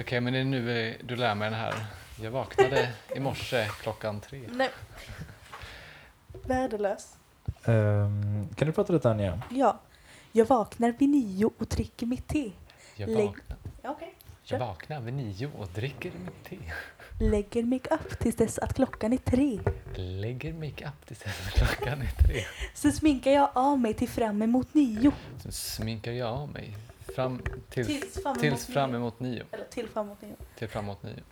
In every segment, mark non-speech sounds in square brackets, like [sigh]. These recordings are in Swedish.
Okej, men det är nu du lär mig den här. Jag vaknade i morse klockan tre. Nej. Värdelös. Ehm, kan du prata lite Anja? Ja. Jag vaknar vid nio och dricker mitt te. Jag, vaknar, Ja, okej. jag vaknar vid nio och dricker mitt te. Lägger mig upp tills dess att klockan är tre. Lägger makeup tills klockan är tre. Sen sminkar jag av mig till fram emot nio. Sen sminkar jag av mig fram till, Tills fram tills emot fram nio. emot nio. Eller till fram emot nio. Till framåt nio.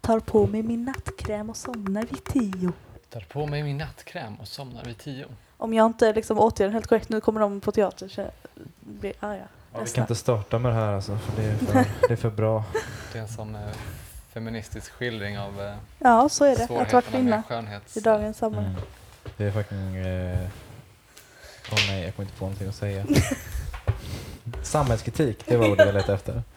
Tar på mig min nattkräm och somnar vid tio. Tar på mig min nattkräm och somnar vid tio. Om jag inte liksom återger den helt korrekt, nu kommer de på teater så blir arga. Ja, vi kan inte starta med det här alltså, för det är för, [laughs] det är för bra. Det är en sån eh, feministisk skildring av eh, Ja, så är det. Att vara kvinna med skönhets... i dagens samhälle. Mm. Det är fucking... Eh... Åh nej, jag kommer inte på någonting att säga. [laughs] Samhällskritik, det var ordet jag letade efter. [laughs]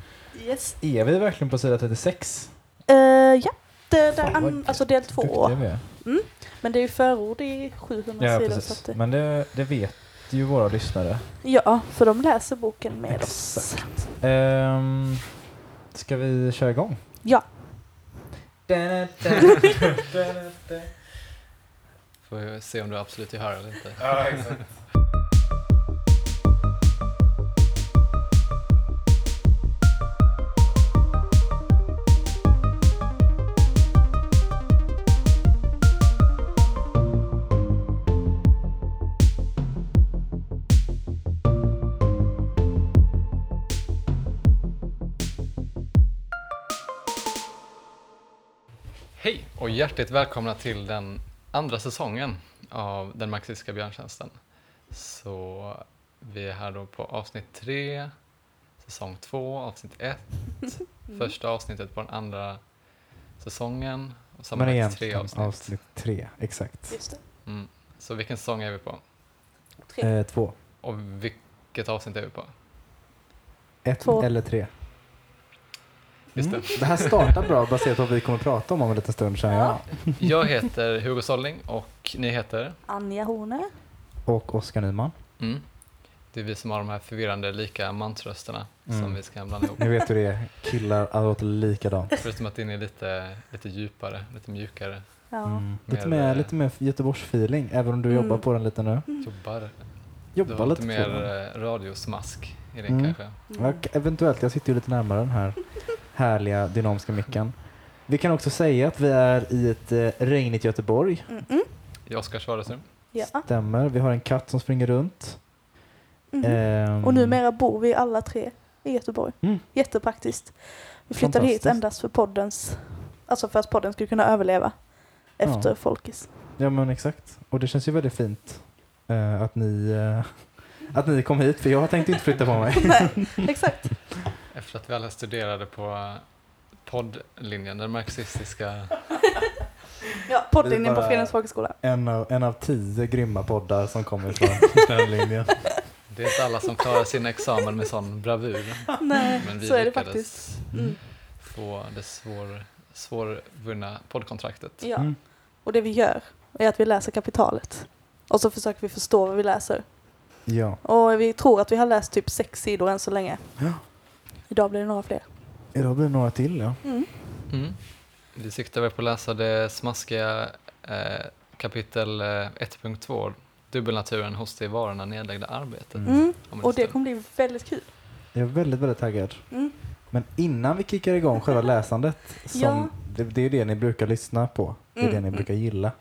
Yes. Är vi verkligen på sida 36? Uh, ja, det, där, Fan, vad an, alltså del två. Duktiga vi är. Men det är ju förord i 700 Ja, sidor. Så precis. att det, Men det, det vet ju våra lyssnare. ja, för de läser boken med oss. Exakt. Ehm, ska vi köra igång? Ja. [laughs] Får vi se om du absolut hör eller inte. Ja, exakt. Och hjärtligt välkomna till den andra säsongen av Den marxistiska björntjänsten. Så vi är här då på avsnitt tre, säsong två, avsnitt ett, [laughs] första avsnittet på den andra säsongen och Men sammanlagt tre avsnitt. avsnitt tre, exakt. Just det. Mm. Så vilken säsong är vi på? Tre. Eh, två. Och vilket avsnitt är vi på? Ett Två. eller tre. Just Mm. det. Det här startar bra baserat på vad vi kommer att prata om om en liten stund känner jag. Jag heter Hugo Solling och ni heter? Anja Horne. Och Oskar Nyman. Mm. Det är vi som har de här förvirrande lika mansrösterna som Mm. vi ska blanda ihop. Ni vet hur det är, killar alla låter likadant. Förutom att din är lite, lite djupare, lite mjukare. Ja. Mm. Lite, Mer, mer, eh, lite mer Göteborgs-feeling, även om du Mm. jobbar på den lite nu. Jobbar, du Jobbar har lite lite mer den. eh, radiosmask i Mm. kanske. Mm. Ja, k- eventuellt, jag sitter ju lite närmare den här [laughs] härliga dynamiska micken. Vi kan också säga att vi är i ett eh, regnigt Göteborg. Mm-mm. I Oskars vardagsrum. Ja. Stämmer. Vi har en katt som springer runt. Mhm. Ehm, Och numera bor vi alla tre i Göteborg. Mm. Jättepraktiskt. Vi flyttade hit endast för poddens, alltså för att podden skulle kunna överleva efter Ja. Folkis. Ja men exakt. Och det känns ju väldigt fint eh, att, ni, eh, [laughs] att ni kom hit, för jag tänkte inte flytta på mig. [laughs] Nej, exakt. Efter att vi alla studerade på poddlinjen, den marxistiska. Ja, poddlinjen på Fridhems folkhögskola. En av, en av tio grymma poddar som kommer från [laughs] den linjen. Det är inte alla som klarar sin examen med sån bravur. Nej, Men vi så är det faktiskt. Mm. få det svår, svårvunna poddkontraktet. Ja. Mm. Och det vi gör är att vi läser kapitalet. Och så försöker vi förstå vad vi läser. Ja. Och vi tror att vi har läst typ sex sidor än så länge. Ja. Idag blir det några fler. Idag blir det några till ja. Mm. Mm. Vi siktar väl på att läsa det smaskiga eh, kapitel eh, 1.2, dubbelnaturen hos det i varorna nedlagda arbetet. Mm. Mm. Och det kommer bli väldigt kul. Jag är väldigt, väldigt taggad. Mm. Men innan vi kickar igång själva [laughs] läsandet, som Ja. det, det är det ni brukar lyssna på. Det är Mm. det ni brukar gilla,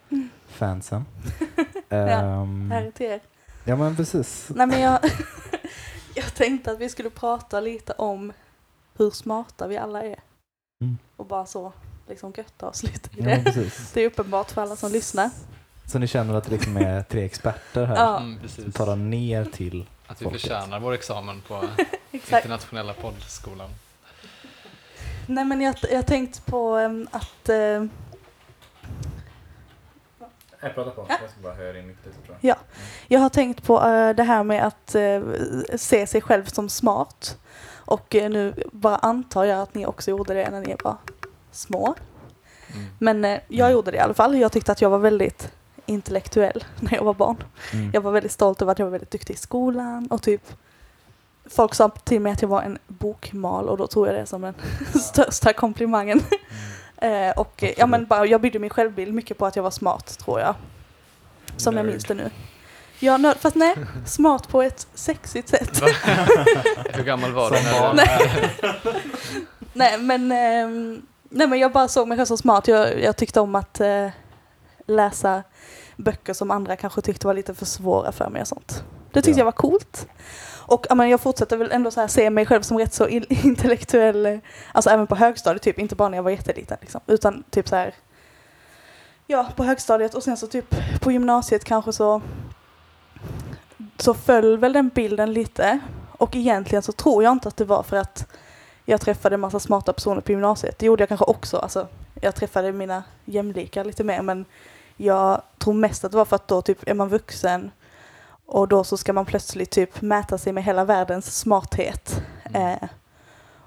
fansen. [laughs] Ja, Ehm, Här är till er. ja men precis. Nej men jag, [laughs] jag tänkte att vi skulle prata lite om hur smarta vi alla är. Mm. Och bara så liksom götta oss lite i Ja, det. precis. [laughs] Det är uppenbart för alla som lyssnar. Så ni känner att det liksom är tre experter här Ja. Mm, som talar ner till Att vi folket. förtjänar vår examen på [laughs] internationella poddskolan. Nej men jag, jag tänkte på em, att eh, Jag pratar på. Ja. Jag ska bara höra in lite tror jag. jag har tänkt på eh, det här med att eh, se sig själv som smart. Och eh, nu bara antar jag att ni också gjorde det när ni var små. Mm. Men jag gjorde det i alla fall. Jag tyckte att jag var väldigt intellektuell [laughs] när jag var barn. Mm. Jag var väldigt stolt över att jag var väldigt duktig i skolan och typ folk sa till mig att jag var en bokmal och då tog jag det som den [laughs] största komplimangen. [laughs] Eh, och eh, ja, men bara, jag byggde min självbild mycket på att jag var smart tror jag. Som jag Nerd. minns det nu. Ja, nörd, fast nej, [laughs] smart på ett sexigt sätt. [laughs] Hur gammal var du. Nej. nej, men, ehm, nej, men jag bara såg mig själv som smart. Jag, jag tyckte om att eh, läsa böcker som andra kanske tyckte var lite för svåra för mig och sånt. Det tyckte Ja. jag var coolt. Och men jag fortsätter väl ändå så här se mig själv som rätt så [laughs] intellektuell, alltså även på högstadiet typ, inte bara när jag var jätteliten liksom, utan typ så här, ja på högstadiet och sen så typ på gymnasiet kanske så, så föll väl den bilden lite. Och egentligen så tror jag inte att det var för att jag träffade en massa smarta personer på gymnasiet. Det gjorde jag kanske också, alltså jag träffade mina jämlikar lite mer men jag tror mest att det var för att då typ är man vuxen och då så ska man plötsligt typ mäta sig med hela världens smarthet. Mm. Eh,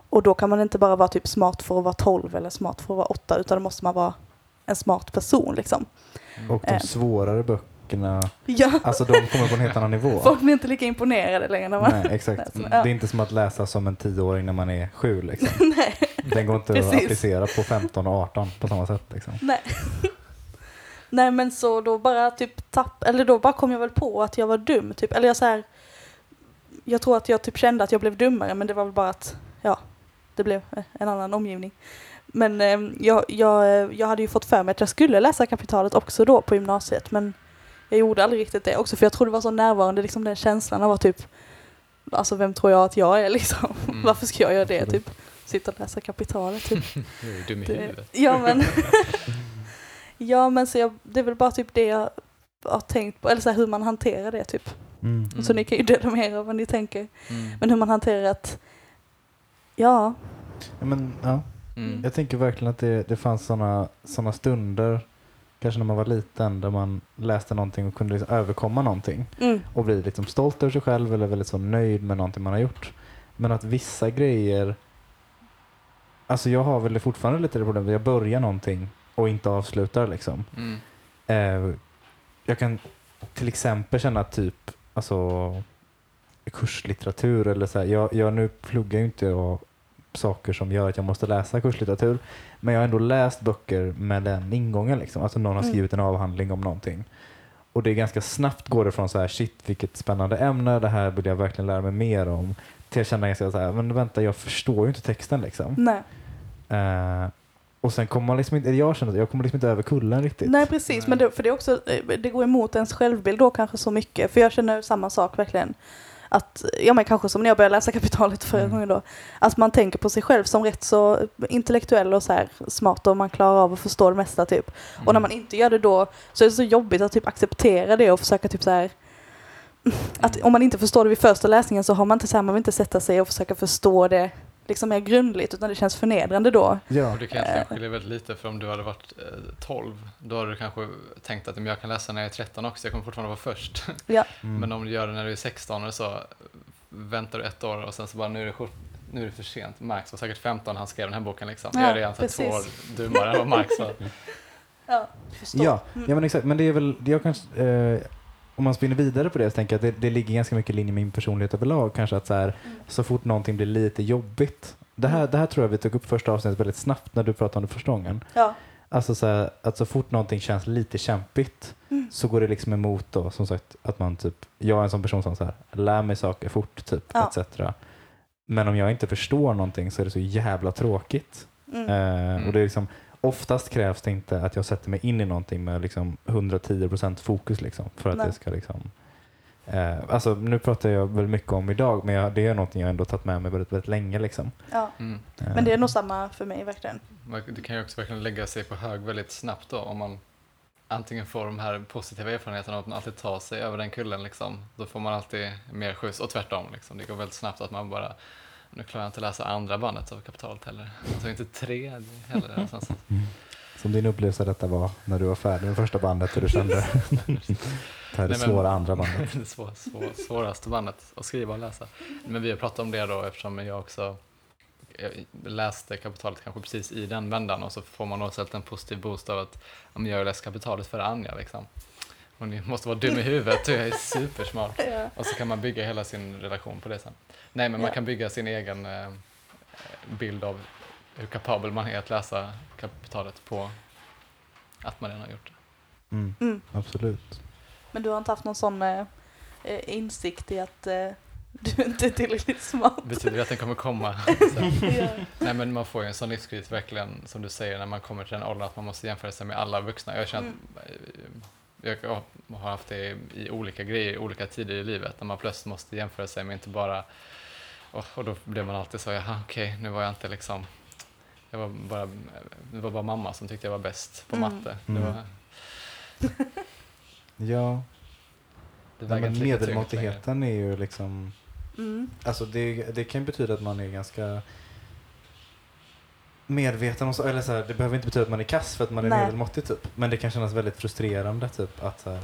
och då kan man inte bara vara typ smart för att vara 12 eller smart för att vara 8 utan då måste man vara en smart person liksom. Och de Eh. svårare böckerna, Ja, alltså de kommer på en helt annan nivå. [laughs] folk blir inte lika imponerade längre när man... Nej, exakt. [laughs] läser. Det Ja. är inte som att läsa som en tioåring när man är sju. Liksom. [laughs] Nej, Den går inte att applicera på 15 och 18 på samma sätt. Liksom. nej. Nej men så då bara typ tapp, eller då bara kom jag väl på att jag var dum typ. Eller jag så här, jag tror att jag typ kände att jag blev dummare men det var väl bara att, ja, det blev en annan omgivning. Men eh, jag, jag, eh, jag hade ju fått för mig att jag skulle läsa kapitalet också då på gymnasiet men jag gjorde aldrig riktigt det också för jag tror det var så närvarande liksom den känslan av att typ, alltså vem tror jag att jag är liksom? [laughs] Mm. Varför ska jag göra det typ? Sitta och läsa kapitalet typ. [laughs] Du är dum i Det, huvudet. ja men, [laughs] ja men så jag, det är väl bara typ det jag har tänkt på, eller så här, hur man hanterar det typ. Mm. Mm. Så ni kan ju dela med er av vad ni tänker. Mm. Men hur man hanterar att, ja, Ja, men, ja. Mm. Jag tänker verkligen att det, det fanns sådana såna stunder, kanske när man var liten, där man läste någonting och kunde liksom överkomma någonting mm, och bli liksom stolt över sig själv eller väldigt så nöjd med någonting man har gjort. Men att vissa grejer, alltså jag har väl fortfarande lite det problemet, jag börjar någonting och inte avslutar liksom. Mm. Eh, jag kan till exempel känna typ, alltså kurslitteratur eller så här. Jag, jag nu pluggar ju inte jag saker som gör att jag måste läsa kurslitteratur. Men jag har ändå läst böcker med den ingången liksom. Alltså någon har Mm. skrivit en avhandling om någonting. Och det är ganska snabbt går det från så här shit vilket spännande ämne, det här vill jag verkligen lära mig mer om. Till att känna ganska så här, men vänta jag förstår ju inte texten liksom. nej. Eh, och sen kommer man liksom inte, jag känner att jag kommer liksom inte över kullen riktigt. Nej precis, men det, för det, är också, eh, det går emot ens självbild då kanske så mycket. För jag känner samma sak verkligen. Att, ja men kanske som när jag började läsa kapitalet förra Mm. gången då. Att man tänker på sig själv som rätt så intellektuell och så här smart och man klarar av att förstå det mesta typ. Mm. Och när man inte gör det då så är det så jobbigt att typ acceptera det och försöka typ så här att om man inte förstår det vid första läsningen så har man inte så här, man vill inte sätta sig och försöka förstå det liksom mer grundligt utan det känns förnedrande då. Ja. Och det kan egentligen skilja väldigt lite för om du hade varit eh, 12 då hade du kanske tänkt att "Men jag kan läsa när jag är 13 också, jag kommer fortfarande vara först. Ja, Mm. Men om du gör det när du är 16 eller så väntar du ett år och sen så bara nu är det, nu är det för sent. Marx var säkert 15 han skrev den här boken liksom. Ja, jag är redan två år dummare än vad Marx var. [laughs] ja. Ja, Mm. ja men exakt. Men det är väl, jag kanske, eh, om man spinner vidare på det så tänker jag att det, det ligger ganska mycket i linje med min personlighet överlag. Kanske att så, här, Mm. så fort någonting blir lite jobbigt. Det här, det här tror jag vi tog upp första avsnittet väldigt snabbt när du pratade om det första gången. Ja. Alltså så här, att så fort någonting känns lite kämpigt Mm. så går det liksom emot då som sagt att man typ, jag är en sån person som så här, lär mig saker fort typ Ja. etc. Men om jag inte förstår någonting så är det så jävla tråkigt. Mm. Eh, och det är liksom, oftast krävs det inte att jag sätter mig in i någonting med liksom 110% fokus liksom, för att Nej. det ska liksom eh, alltså nu pratar jag väl mycket om idag men jag, det är någonting jag ändå tagit med mig väldigt, väldigt länge liksom. Ja. Mm. Eh, Men det är nog samma för mig verkligen. Det kan ju också verkligen lägga sig på hög väldigt snabbt då om man antingen får de här positiva erfarenheterna att man alltid tar sig över den kullen liksom. Då får man alltid mer skjuts och tvärtom liksom. Det går väldigt snabbt att man bara nu klarar jag inte läsa andra bandet av kapitalet heller. Alltså inte tre heller. Och sen så- Som din upplevelse av detta var när du var färdig med första bandet och du kände [laughs] det här är det svåra andra bandet. [laughs] det svår, svår, svåraste bandet att skriva och läsa. Men vi har pratat om det då eftersom jag också jag läste kapitalet kanske precis i den vändan och så får man också en positiv boost av att jag har läst kapitalet för Anja liksom. Hon måste vara dum i huvudet jag är [laughs] supersmart. Ja. Och så kan man bygga hela sin relation på det sen. Nej, men man Ja. kan bygga sin egen eh, bild av hur kapabel man är att läsa kapitalet på att man redan har gjort det. Mm, Mm. absolut. Men du har inte haft någon sån eh, eh, insikt i att eh, du inte är tillräckligt smart? Betyder det att den kommer komma? [laughs] Ja. Nej, men man får ju en sån livskris verkligen, som du säger, när man kommer till den åldern att man måste jämföra sig med alla vuxna. Jag känner att jag har haft det i olika grejer, i olika tider i livet, när man plötsligt måste jämföra sig med inte bara och, och då blev man alltid så, jaha okej, nu var jag inte liksom jag var bara, det var bara mamma som tyckte jag var bäst på Mm. matte. Det Mm. var, [laughs] Ja, det nej, men medelmåttigheten är ju liksom Mm. Alltså det, det kan ju betyda att man är ganska medveten om så, eller så här, det behöver inte betyda att man är kass för att man är Nej. medelmåttig typ. Men det kan kännas väldigt frustrerande typ att så här,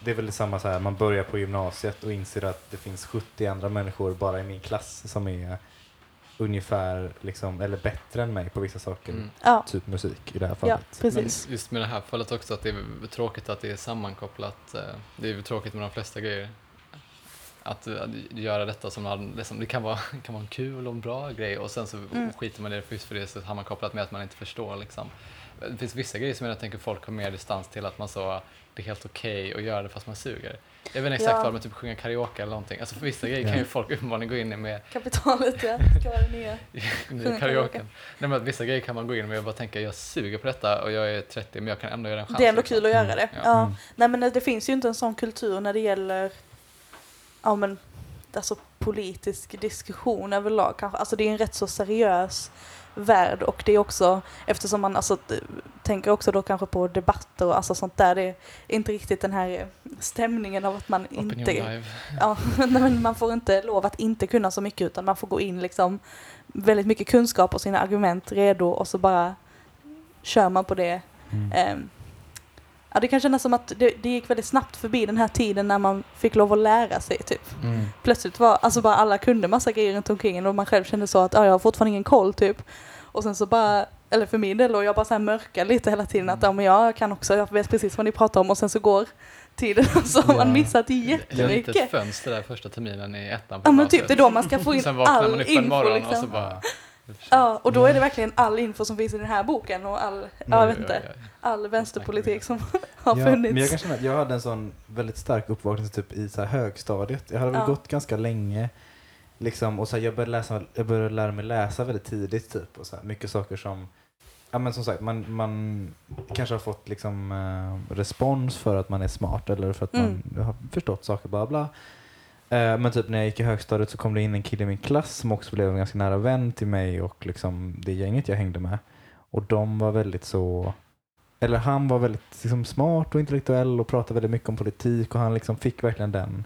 det är väl samma så här, man börjar på gymnasiet och inser att det finns 70 andra människor bara i min klass som är ungefär liksom, eller bättre än mig på vissa saker. Mm. Ja, Typ musik i det här ja, fallet. precis. Men just med det här fallet också att det är tråkigt att det är sammankopplat. eh, Det är tråkigt med de flesta grejer. Att, eh, att göra detta som man- liksom, det kan vara, [laughs] kan vara en kul och en bra grej och sen så Mm. skiter man i det för just för det så sammankopplat med att man inte förstår. Liksom. Det finns vissa grejer som jag tänker folk har mer distans till att man så det är helt okej att göra det fast man suger. Jag vet inte exakt Ja. vad men typ sjunga karaoke eller någonting. Alltså för vissa grejer kan ju folk uppenbarligen gå in i med Kapitalet, ja. [laughs] Ska vara det nya. i Sjunga karaoke. karaoke. Nej, men att vissa grejer kan man gå in med och bara tänka jag suger på detta och jag är 30 men jag kan ändå göra en chans. Det är ändå liksom. kul att göra det. Ja. Ja. Mm. Nej men det finns ju inte en sån kultur när det gäller ja, men, alltså, politisk diskussion överlag. Kanske. Alltså, det är en rätt så seriös värld och det är också, eftersom man alltså, tänker också då kanske på debatter och alltså sånt där, det är inte riktigt den här stämningen av att man Opinion inte... live. Ja, [laughs] nej, men man får inte lov att inte kunna så mycket utan man får gå in liksom väldigt mycket kunskap och sina argument redo och så bara kör man på det Mm. Ehm, ja, det kan kännas som att det, det gick väldigt snabbt förbi den här tiden när man fick lov att lära sig typ. Mm. Plötsligt var alltså bara alla kunde massa grejer runt omkring en och man själv kände så att ja, jag har fortfarande ingen koll typ. Och sen så bara, eller för min del, och jag bara så här mörkar lite hela tiden att ja, men jag kan också, jag vet precis vad ni pratar om och sen så går tiden och [laughs] så har man Ja. missat Det är ett jättemycket. fönster där första terminen i ettan på Ja men typ det är då man ska få in Sen vaknar man all upp en info morgon och så liksom. bara... Ja, och då är det verkligen all info som finns i den här boken och all, ja, jag vet inte, all vänsterpolitik som [laughs] har ja, funnits. Men jag kan känna att jag hade en sån väldigt stark uppvaknande typ i så här högstadiet. Jag hade väl Ja. gått ganska länge. Liksom, och så här, jag, började läsa, jag började lära mig läsa väldigt tidigt. Typ, och så här, mycket saker som, ja men som sagt, man, man kanske har fått liksom, eh, respons för att man är smart eller för att Mm. man har förstått saker, bla bla. Eh, men typ när jag gick i högstadiet så kom det in en kille i min klass som också blev en ganska nära vän till mig och liksom det gänget jag hängde med. Och de var väldigt så, eller han var väldigt liksom, smart och intellektuell och pratade väldigt mycket om politik och han liksom fick verkligen den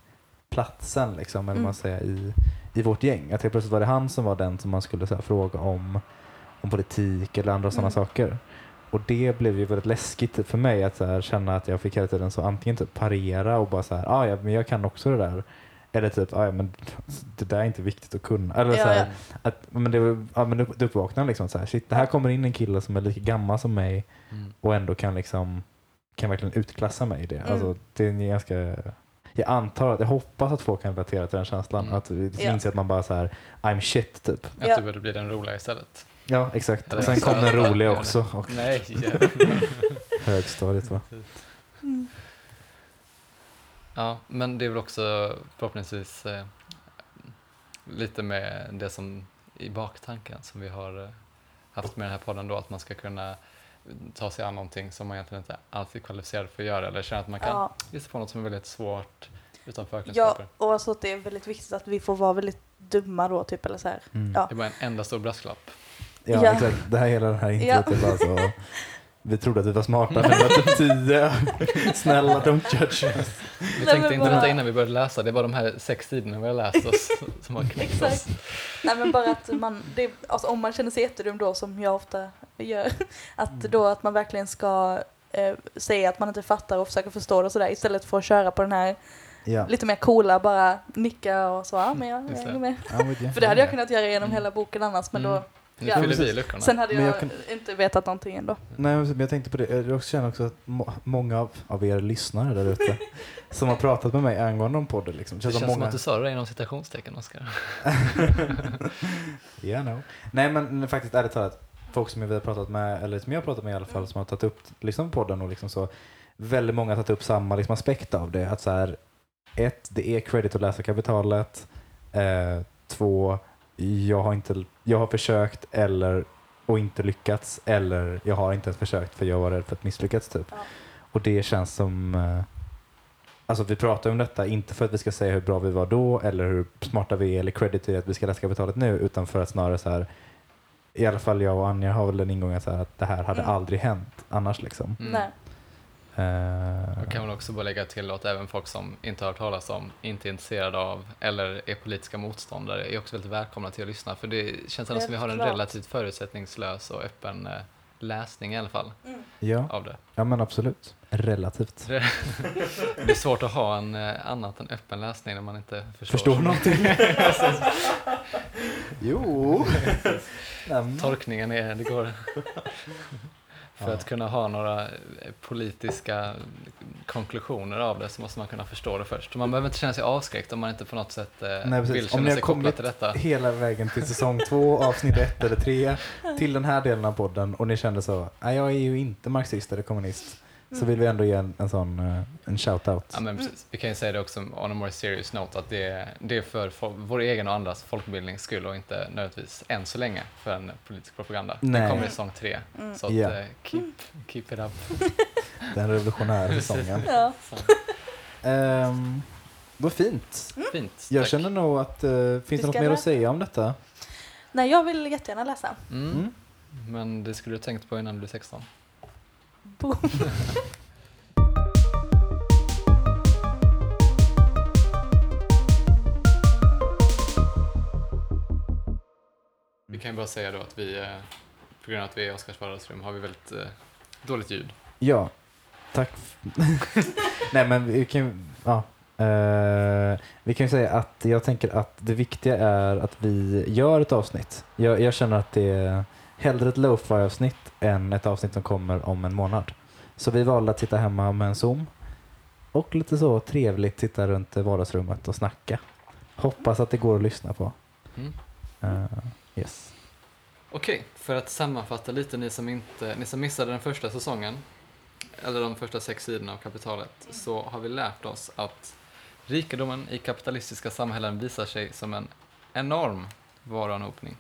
platsen liksom, eller Mm. man säger, i, i vårt gäng. Att helt plötsligt var det han som var den som man skulle så här, fråga om, om politik eller andra sådana Mm. saker. Och det blev ju väldigt läskigt typ, för mig att så här, känna att jag fick hela tiden så antingen typ parera och bara så här, ah, ja men jag kan också det där. Eller typ, ah, ja men det där är inte viktigt att kunna. Eller Ja, så här, ja. att, men det, ja, men upp- uppvaknande liksom så här, shit, det här kommer in en kille som är lika gammal som mig Mm. och ändå kan liksom kan verkligen utklassa mig i det. Mm. Alltså, det är en ganska jag antar att, jag hoppas att folk kan relatera till den känslan. Mm. Att Ja. inser att man bara så här, I'm shit typ. Att Ja. du borde bli den roliga istället. Ja, exakt. Och sen så- kom den roliga också. Och Nej, [laughs] högstadiet va? Mm. Ja, men det är väl också förhoppningsvis eh, lite med det som i baktanken som vi har eh, haft med den här podden då, att man ska kunna ta sig an någonting som man egentligen inte alltid är kvalificerad för att göra eller känna att man kan Ja. ge sig på något som är väldigt svårt utan Ja, förkunskaper. och alltså att det är väldigt viktigt att vi får vara väldigt dumma då, typ, eller så här. Mm. Ja. Det bara en enda stor brasklapp. Ja, Ja. exakt. Det här hela det här [laughs] Ja. introt är bara så. Vi trodde att vi var smarta, men vi var typ tio. [laughs] Snälla, don't judge us. Vi tänkte inte bara- detta innan vi började läsa, det var de här sex sidorna vi har läst oss [laughs] som har knäckt oss. Nej men bara att man, det, alltså om man känner sig jättedum då som jag ofta gör, [laughs] att Mm. då att man verkligen ska eh, säga att man inte fattar och försöka förstå det och sådär istället för att köra på den här Ja. lite mer coola, bara nicka och så, ja men jag, jag är med. För det hade jag kunnat göra genom hela boken annars men då Mm. Nu Ja. fyller vi luckorna. Sen hade jag, jag kan- inte vetat någonting ändå. Nej, men jag tänkte på det. Jag också känner också att må- många av, av er lyssnare där ute [laughs] som har pratat med mig angående om podden. Liksom. det Känns känns som som många... att du sa det inom citationstecken, Oskar. [laughs] Yeah, no. Nej, men faktiskt ärligt talat, folk som vi har pratat med, eller som jag har pratat med i alla fall, som har tagit upp liksom, podden och liksom så, väldigt många har tagit upp samma liksom, aspekt av det. Att så här, ett, det är credit att läsa kapitalet. Eh, två, jag har, inte, jag har försökt eller och inte lyckats eller jag har inte ens försökt för jag var rädd för att misslyckas typ. Ja. Och det känns som eh, Alltså vi pratar om detta inte för att vi ska säga hur bra vi var då eller hur smarta vi är eller credit till att vi ska läsa kapitalet nu utan för att snarare så här i alla fall jag och Anja har väl den ingången så här att det här hade Mm. aldrig hänt annars liksom. Mm. Nej. Eh, Jag kan väl också bara lägga till att även folk som inte har hört talas om, inte är intresserade av eller är politiska motståndare är också väldigt välkomna till att lyssna. För det känns ändå som vi har en relativt förutsättningslös och öppen eh, läsning i alla fall Mm. ja, av det. ja, men absolut. Relativt. [laughs] Det är svårt att ha en eh, annat än öppen läsning när man inte förstår. Förstår någonting? [laughs] jo. [laughs] Tolkningen är, det går... För Ja. att kunna ha några eh, politiska konklusioner av det så måste man kunna förstå det först. Man behöver inte känna sig avskräckt om man inte på något sätt eh, Nej, vill Om känna ni har sig kopplad kommit till detta. hela vägen till säsong två, [laughs] avsnitt ett eller tre, till den här delen av podden och ni kände så, nej jag är ju inte marxist eller kommunist, så vill vi ändå ge en, en sån eh, en shout-out. Ja, men precis. Vi kan ju säga det också on a more serious note att det, är- det är för vår egen och andras folkbildnings skull och inte nödvändigtvis än så länge för en politisk propaganda. Nej. Det kommer i säsong tre. Mm. Så att, eh, keep, keep it up. [laughs] Den revolutionära säsongen. Ja. Um, vad fint. Fint. Jag tack. känner nog att, uh, finns det något mer att säga om detta? Nej, jag vill jättegärna läsa. Mm. Mm. Men det skulle du tänkt på innan du blev 16. Boom. [laughs] Vi kan ju bara säga då att vi, eh, på grund av att vi är i Oskars vardagsrum, har vi väldigt eh, dåligt ljud. Ja, tack. [laughs] Nej men vi kan ju, ja. Eh, vi kan ju säga att jag tänker att det viktiga är att vi gör ett avsnitt. Jag, jag känner att det är hellre ett lo-fi avsnitt än ett avsnitt som kommer om en månad. Så vi valde att sitta hemma med en Zoom och lite så trevligt sitta runt vardagsrummet och snacka. Hoppas att det går att lyssna på. Mm. Eh, yes. Okej, för att sammanfatta lite ni som, inte, ni som missade den första säsongen, eller de första sex sidorna av kapitalet, så har vi lärt oss att rikedomen i kapitalistiska samhällen visar sig som en enorm varuanhopning.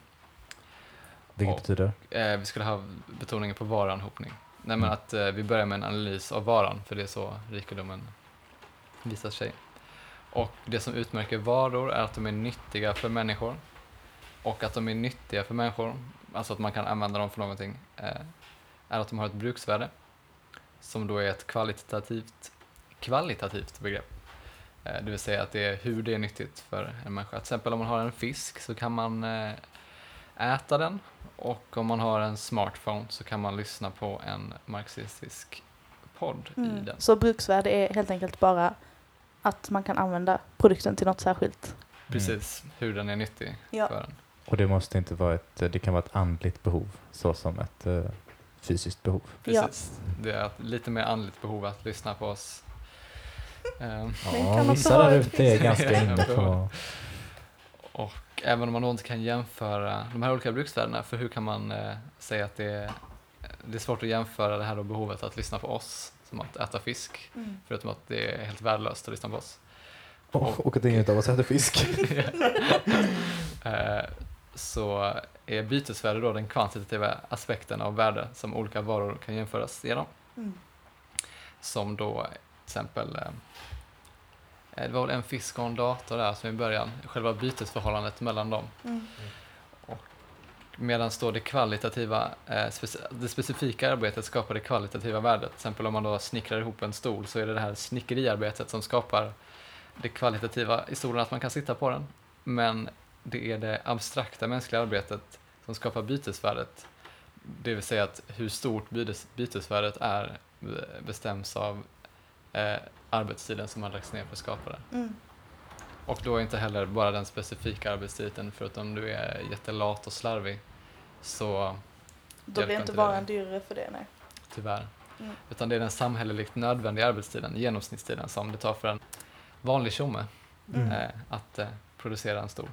Vilket Och- betyder? Eh, vi skulle ha betoningen på varuanhopning. Nej, men Mm. att eh, vi börjar med en analys av varan, för det är så rikedomen visar sig. Och det som utmärker varor är att de är nyttiga för människor. Och att de är nyttiga för människor, alltså att man kan använda dem för någonting, eh, är att de har ett bruksvärde. Som då är ett kvalitativt, kvalitativt begrepp. Eh, det vill säga att det är hur det är nyttigt för en människa. Till exempel om man har en fisk så kan man eh, äta den och om man har en smartphone så kan man lyssna på en marxistisk podd i Mm. den. Så bruksvärde är helt enkelt bara att man kan använda produkten till något särskilt. Precis, hur den är nyttig Ja. för en. Och det måste inte vara ett, det kan vara ett andligt behov såsom ett eh, fysiskt behov. Ja. Precis. Det är ett lite mer andligt behov att lyssna på oss. [laughs] Kan Ja, vissa där ute är ganska inne på... och även om man då inte kan jämföra de här olika bruksvärdena, för hur kan man eh, säga att det är, det är svårt att jämföra det här då behovet att lyssna på oss som att äta fisk, Mm. förutom att det är helt värdelöst att lyssna på oss. Och, och att ingen av oss äter fisk. [laughs] Eh, så är bytesvärde då den kvantitativa aspekten av värde som olika varor kan jämföras genom. Mm. Som då till exempel, eh, det var väl en fisk och en dator där som i början, själva bytesförhållandet mellan dem. Mm. Medan då det kvalitativa, eh, det specifika arbetet skapar det kvalitativa värdet. Till exempel om man då snickrar ihop en stol så är det det här snickeriarbetet som skapar det kvalitativa i stolen, att man kan sitta på den. Men det är det abstrakta mänskliga arbetet som skapar bytesvärdet. Det vill säga att hur stort bytes, bytesvärdet är be- bestäms av eh, arbetstiden som har lagts ner för att skapa det. Mm. Och då är inte heller bara den specifika arbetstiden, förutom du är jättelat och slarvig, så Då blir inte varan dyrare för det, nej. tyvärr. Mm. Utan det är den samhälleligt nödvändiga arbetstiden, genomsnittstiden, som det tar för en vanlig tjomme Mm. eh, att eh, producera en stor.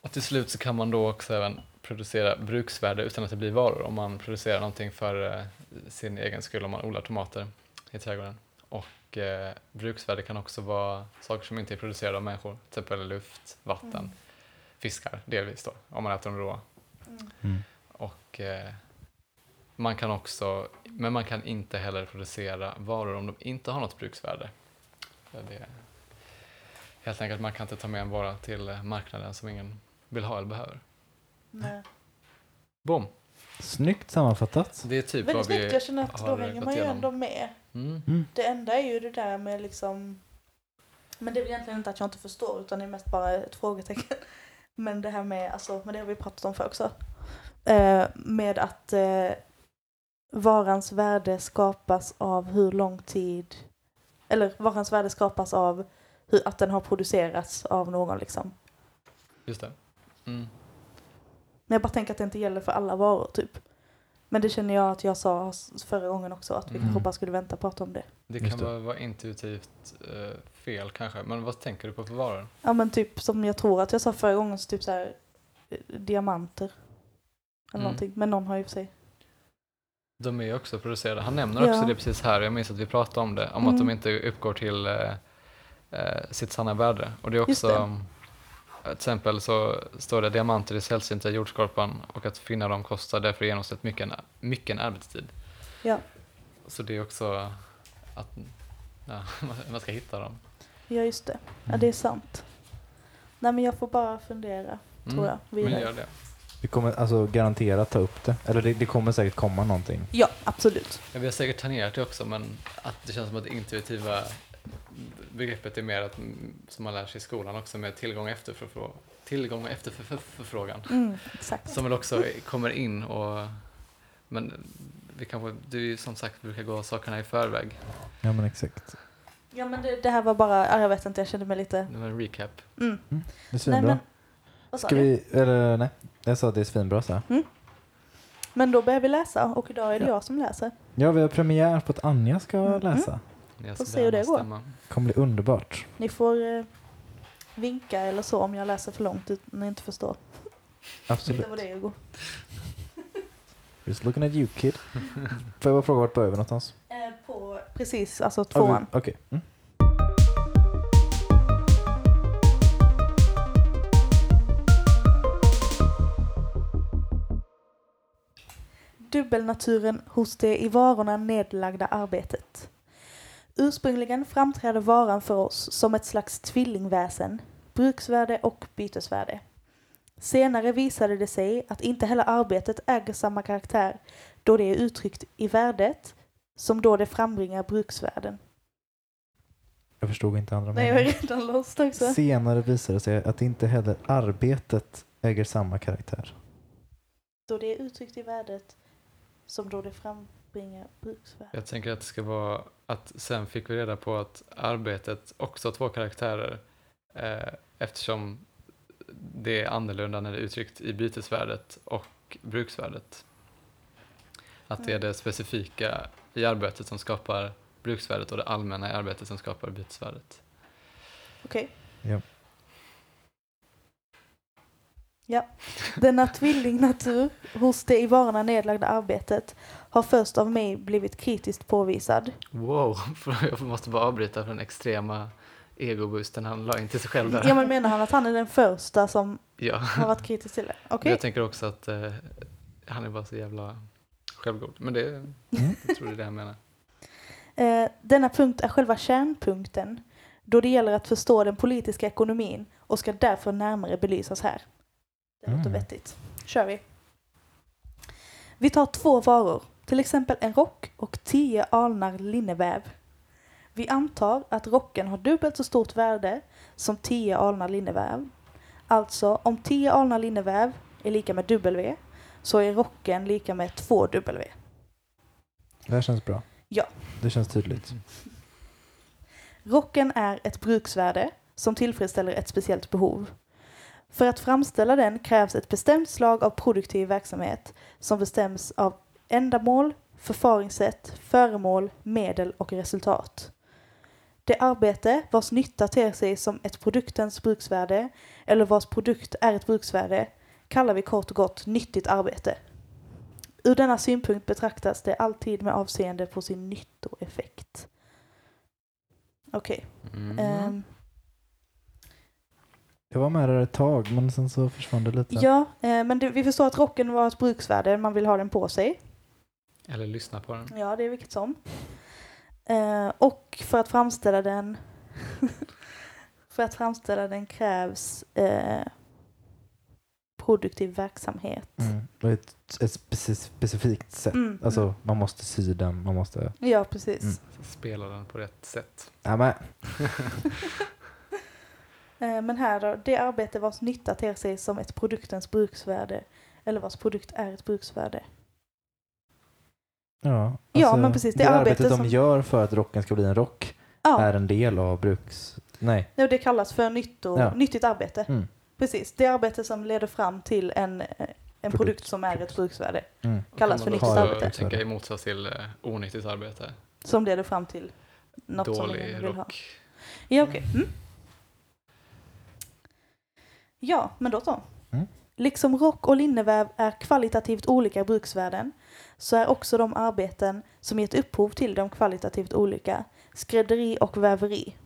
Och till slut så kan man då också även producera bruksvärde utan att det blir varor. Om man producerar någonting för eh, sin egen skull, om man odlar tomater i trädgården. Och eh, bruksvärde kan också vara saker som inte är producerade av människor, till exempel luft, vatten, Mm. fiskar delvis då, om man äter dem råa. Mm. Mm. Och eh, man kan också, men man kan inte heller producera varor om de inte har något bruksvärde. Det är helt enkelt, man kan inte ta med en vara till marknaden som ingen vill ha eller behöver. Nej. Boom! Snyggt sammanfattat. Det är typ Väldigt vad snyggt, vi jag känner att då hänger man ju ändå med. Mm. Det enda är ju det där med liksom Men det är väl egentligen inte att jag inte förstår utan det är mest bara ett frågetecken. [laughs] Men det här med, alltså, men det har vi pratat om för också. Eh, med att eh, varans värde skapas av hur lång tid eller varans värde skapas av hur, att den har producerats av någon liksom. Just det. Mm. Men jag bara tänker att det inte gäller för alla varor typ. Men det känner jag att jag sa förra gången också att vi Mm. kanske bara skulle vänta och prata om det. Det kan det. vara, intuitivt eh, fel kanske, men vad tänker du på för varor? Ja men typ som jag tror att jag sa förra gången, så typ så här eh, diamanter. Eller Mm. någonting. Men någon har ju för sig. De är ju också producerade. Han nämner också Ja. det precis här, jag minns att vi pratade om det, om Mm. att de inte uppgår till eh, eh, sitt sanna värde. Och det är Just också, det. Till exempel så står det diamanter är sällsynta i jordskorpan och att finna dem kostar därför i genomsnitt mycket, mycket arbetstid. Ja. Så det är också att ja, [laughs] man ska hitta dem. Ja just det. Ja Mm. det är sant. Nej men jag får bara fundera tror jag. Men Vidare. gör det. Vi kommer alltså garanterat ta upp det. Eller det, det kommer säkert komma någonting. Ja absolut. Ja, vi har säkert tangerat det också, men att det känns som att det intuitiva begreppet är mer att, mm, som man lär sig i skolan också, med tillgång och efterfrågan. Tillgång och efterfrågan. Mm, exakt. Som väl också kommer in och... Men vi kanske, du som sagt brukar gå sakerna i förväg. Ja men exakt. Ja men det, det här var bara, ja, jag vet inte jag kände mig lite. Det var en recap. Mm. Det är Nej svinbra. men. Vad sa Ska vi, eller nej. Jag sa att det är svinbra så här. Men då börjar vi läsa och idag är det Ja. jag som läser. Ja, vi har premiär på att Anja ska Mm. läsa. Jag Får se hur det går. kommer bli underbart. Ni får eh, vinka eller så om jag läser för långt utan ni inte förstår. Absolut. Det var det Hugo. Just looking at you kid. Får jag bara fråga vart börjar vi någonstans? Eh, på, precis, alltså tvåan. Okej. Mm. Dubbelnaturen hos det i varorna nedlagda arbetet. Ursprungligen framträder varan för oss som ett slags tvillingväsen, bruksvärde och bytesvärde. Senare visade det sig att inte heller arbetet äger samma karaktär då det är uttryckt i värdet som då det frambringar bruksvärden. Jag förstod inte andra Nej, jag är meningen. redan lost också. Senare visade det sig att inte heller arbetet äger samma karaktär. Då det är uttryckt i värdet som då det frambringar bruksvärde. Jag tänker att det ska vara att sen fick vi reda på att arbetet också har två karaktärer eh, eftersom det är annorlunda när det är uttryckt i bytesvärdet och bruksvärdet. Att det är det specifika i arbetet som skapar bruksvärdet och det allmänna i arbetet som skapar bytesvärdet. Okej. Ja. Ja. Denna tvillingnatur hos det i varorna nedlagda arbetet har först av mig blivit kritiskt påvisad. Wow, [laughs] jag måste bara avbryta för den extrema egoboosten han la in till sig själv där. Ja men menar han att han är den första som Ja. har varit kritisk till det? [laughs] Okej. Jag tänker också att eh, han är bara så jävla självgod. Men det, Mm. jag tror det är det han menar. Eh, denna punkt är själva kärnpunkten då det gäller att förstå den politiska ekonomin och ska därför närmare belysas här. Det låter Mm. vettigt. kör vi. Vi tar två varor, till exempel en rock och tio alnar linneväv. Vi antar att rocken har dubbelt så stort värde som 10 alnar linneväv. Alltså om 10 alnar linneväv är lika med W så är rocken lika med 2W. Det här känns bra. Ja. Det känns tydligt. Rocken är ett bruksvärde som tillfredsställer ett speciellt behov. För att framställa den krävs ett bestämt slag av produktiv verksamhet som bestäms av ändamål, förfaringssätt, föremål, medel och resultat. Det arbete vars nytta ter sig som ett produktens bruksvärde eller vars produkt är ett bruksvärde kallar vi kort och gott nyttigt arbete. Ur denna synpunkt betraktas det alltid med avseende på sin nyttoeffekt. Okej. Mm. ehm, Jag var med där ett tag men sen så försvann det lite. ja, eh, men det, vi förstår att rocken var ett bruksvärde, man vill ha den på sig. Eller lyssna på den. Ja, det är vilket som. Eh, och för att framställa den [laughs] för att framställa den krävs eh, produktiv verksamhet. Mm. Och ett, ett speci- specifikt sätt. Mm, Alltså mm. man måste sy den, man måste... Ja, precis. Mm. Spela den på rätt sätt. Ja, men, [laughs] Eh, men här då, det arbete vars nytta ter sig som ett produktens bruksvärde eller vars produkt är ett bruksvärde. Ja, Ja, alltså, men precis, det Det, arbete arbetet de som- gör för att rocken ska bli en rock Ja, är en del av bruks... Nej. och det kallas för nytto, Ja. nyttigt arbete. Mm. Precis, det arbete som leder fram till en, en produkt. Produkt. som är ett bruksvärde. Mm. Kallas för nyttigt arbete. tänka i motsats till eh, onyttigt arbete. Som leder fram till något som Dålig ingen vill ha. rock. Ja, okej. Mm. Ja, men då så. Mm. Liksom rock och linneväv är kvalitativt olika bruksvärden så är också de arbeten som gett upphov till de kvalitativt olika skrädderi och väveri.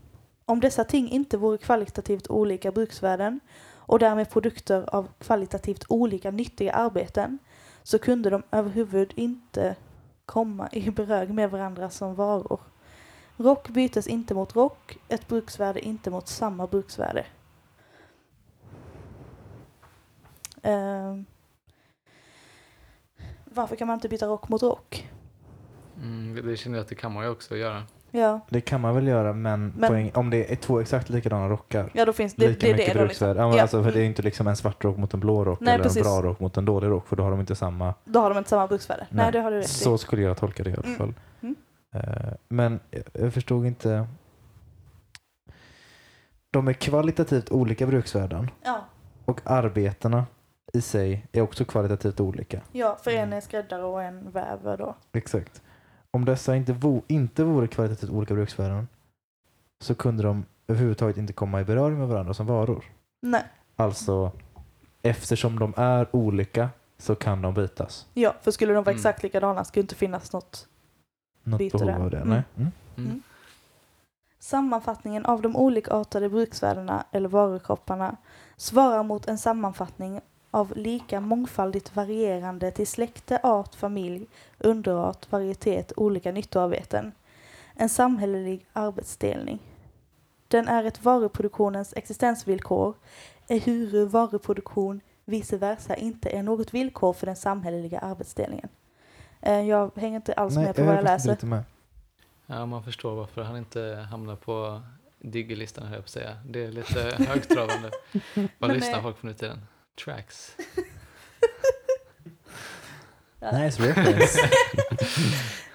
Om dessa ting inte vore kvalitativt olika bruksvärden och därmed produkter av kvalitativt olika nyttiga arbeten så kunde de överhuvud inte komma i beröring med varandra som varor. Rock bytes inte mot rock, ett bruksvärde inte mot samma bruksvärde. Ehm varför kan man inte byta rock mot rock? Mm, det- det känner jag att det kan man ju också göra. Ja, Det kan man väl göra men, Men- poäng, om det är två exakt likadana rockar. ja då finns det, lika det mycket det då bruksvärde. liksom. Ja, alltså, för det är ju inte liksom en svart rock mot en blå rock Nej, eller precis. en bra rock mot en dålig rock för då har de inte samma. Då har de inte samma bruksvärde. Nej, det har du rätt Så i. skulle jag tolka det i alla Mm. fall. Mm. Eh, Men jag- jag förstod inte. De är kvalitativt olika bruksvärden Ja, och arbetena i sig är också kvalitativt olika. ja, för en är skräddare och en väver då. Exakt. Om dessa inte, vo, inte vore kvalitativt olika bruksvärden så kunde de överhuvudtaget inte komma i beröring med varandra som varor. Nej, Alltså, eftersom de är olika så kan de bytas. ja, för skulle de vara Mm. exakt likadana skulle inte finnas något Något Byter behov det. av det? Mm. Nej. Mm. Mm. Mm. Sammanfattningen av de olikartade bruksvärdena eller varukropparna svarar mot en sammanfattning av lika mångfaldigt varierande till släkte, art, familj, underart, varietet, olika nyttoarbeten. En samhällelig arbetsdelning. Den är ett varuproduktionens existensvillkor, ehuru varuproduktion vice versa inte är något villkor för den samhälleliga arbetsdelningen. Eh, Jag hänger inte alls Nej, med på vad jag är faktiskt läser. Lite med. Ja, man förstår varför han inte hamnar på diggerlistan, höll jag på att säga. Det är lite högtravande. [laughs] Vad lyssnar eh, folk på nu till den? Tracks. [laughs] Nice reference.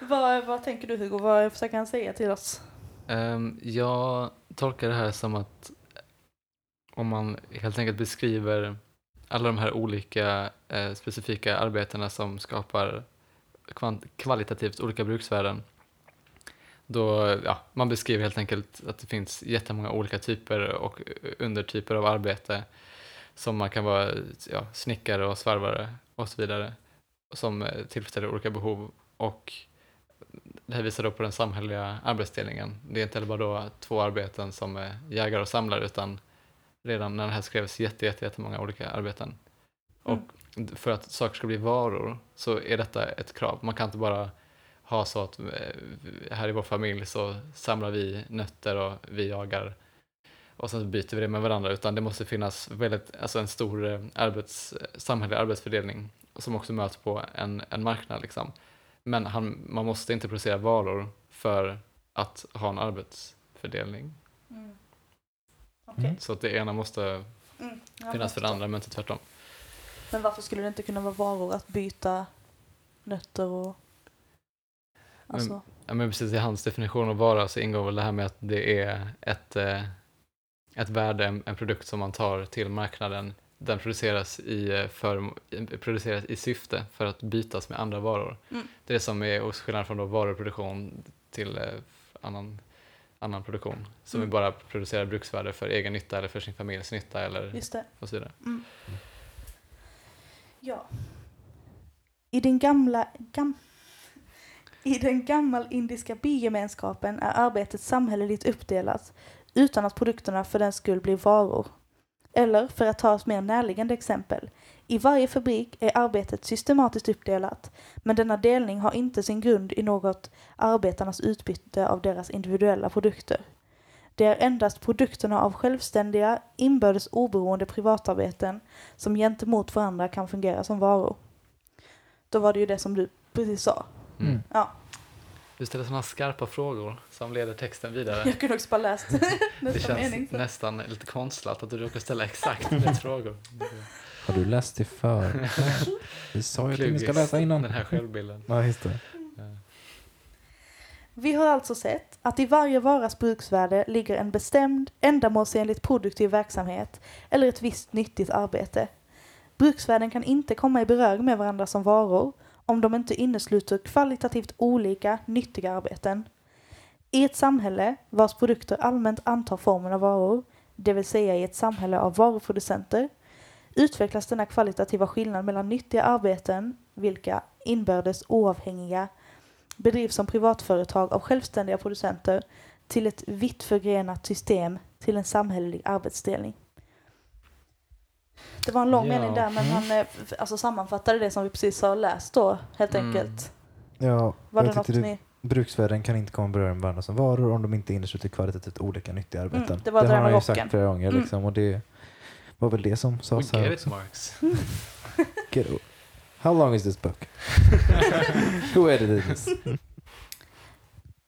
[laughs] Vad, vad tänker du Hugo? Vad försöker han säga till oss? Ehm, jag tolkar det här som att om man helt enkelt beskriver alla de här olika eh, specifika arbetena som skapar kvalitativt olika bruksvärden. Då, ja, man beskriver helt enkelt att det finns jättemånga olika typer och undertyper av arbete som man kan vara ja, snickare och svarvare och så vidare som eh, tillfredsställer olika behov och det här visar då på den samhälleliga arbetsdelningen. Det är inte heller bara då två arbeten som är jägare och samlare utan redan när det här skrevs jätte, jätte, jättemånga olika arbeten. Och för att saker ska bli varor så är detta ett krav. Man kan inte bara ha så att eh, här i vår familj så samlar vi nötter och vi jagar och sen så byter vi det med varandra utan det måste finnas väldigt, alltså en stor eh, arbets, samhällelig arbetsfördelning som också möts på en, en marknad. Liksom. Men han, man måste inte producera varor för att ha en arbetsfördelning. Mm. Mm. Så att det ena måste Mm. Ja, finnas för det andra men inte tvärtom. Men varför skulle det inte kunna vara varor att byta nötter och... Alltså, Ja, men precis i hans definition av vara så ingår väl det här med att det är ett, eh, ett värde, en, en produkt som man tar till marknaden den produceras i, eh, för, produceras i syfte för att bytas med andra varor. Mm. Det är det som är skillnaden från då varuproduktion till eh, annan, annan produktion. Som Mm. bara producerar bruksvärde för egen nytta eller för sin familjs nytta eller Just det. och så vidare. Mm. Ja. I den gamla... Gam, I den gammal indiska bygemenskapen är arbetet samhälleligt uppdelat utan att produkterna för den skull blir varor. Eller, för att ta ett mer närliggande exempel, i varje fabrik är arbetet systematiskt uppdelat, men denna delning har inte sin grund i något arbetarnas utbyte av deras individuella produkter. Det är endast produkterna av självständiga, inbördes oberoende privatarbeten som gentemot varandra kan fungera som varor. Då var det ju det som du precis sa. Mm. Ja, Du ställer sådana skarpa frågor som leder texten vidare. jag kunde också bara läst [laughs] Det nästa känns mening. nästan lite konstlat att du råkar ställa exakt rätt [laughs] frågor. Har du läst det för? [laughs] Vi sa ju att vi ska läsa innan. Den här självbilden. Ja, just det. Vi har alltså sett att i varje varas bruksvärde ligger en bestämd, ändamålsenligt produktiv verksamhet eller ett visst nyttigt arbete. Bruksvärden kan inte komma i beröring med varandra som varor om de inte innesluter kvalitativt olika, nyttiga arbeten. I ett samhälle vars produkter allmänt antar formen av varor, det vill säga i ett samhälle av varuproducenter, utvecklas denna kvalitativa skillnad mellan nyttiga arbeten, vilka inbördes oavhängiga bedrivs som privatföretag av självständiga producenter till ett vitt förgrenat system till en samhällelig arbetsdelning. Det var en lång Ja. mening där men Mm. han eh, alltså, sammanfattade det som vi precis har läst då helt Mm. enkelt. Ja, Var det något ni... bruksvärden kan inte komma med varandra som varor om de inte innesluter kvalitativt olika nyttiga arbeten. Mm, det var det har han ju sagt flera gånger Mm. liksom, och det var väl det som sades här [laughs] get också. it Marx. Get How long is this book? [laughs] Who edited this?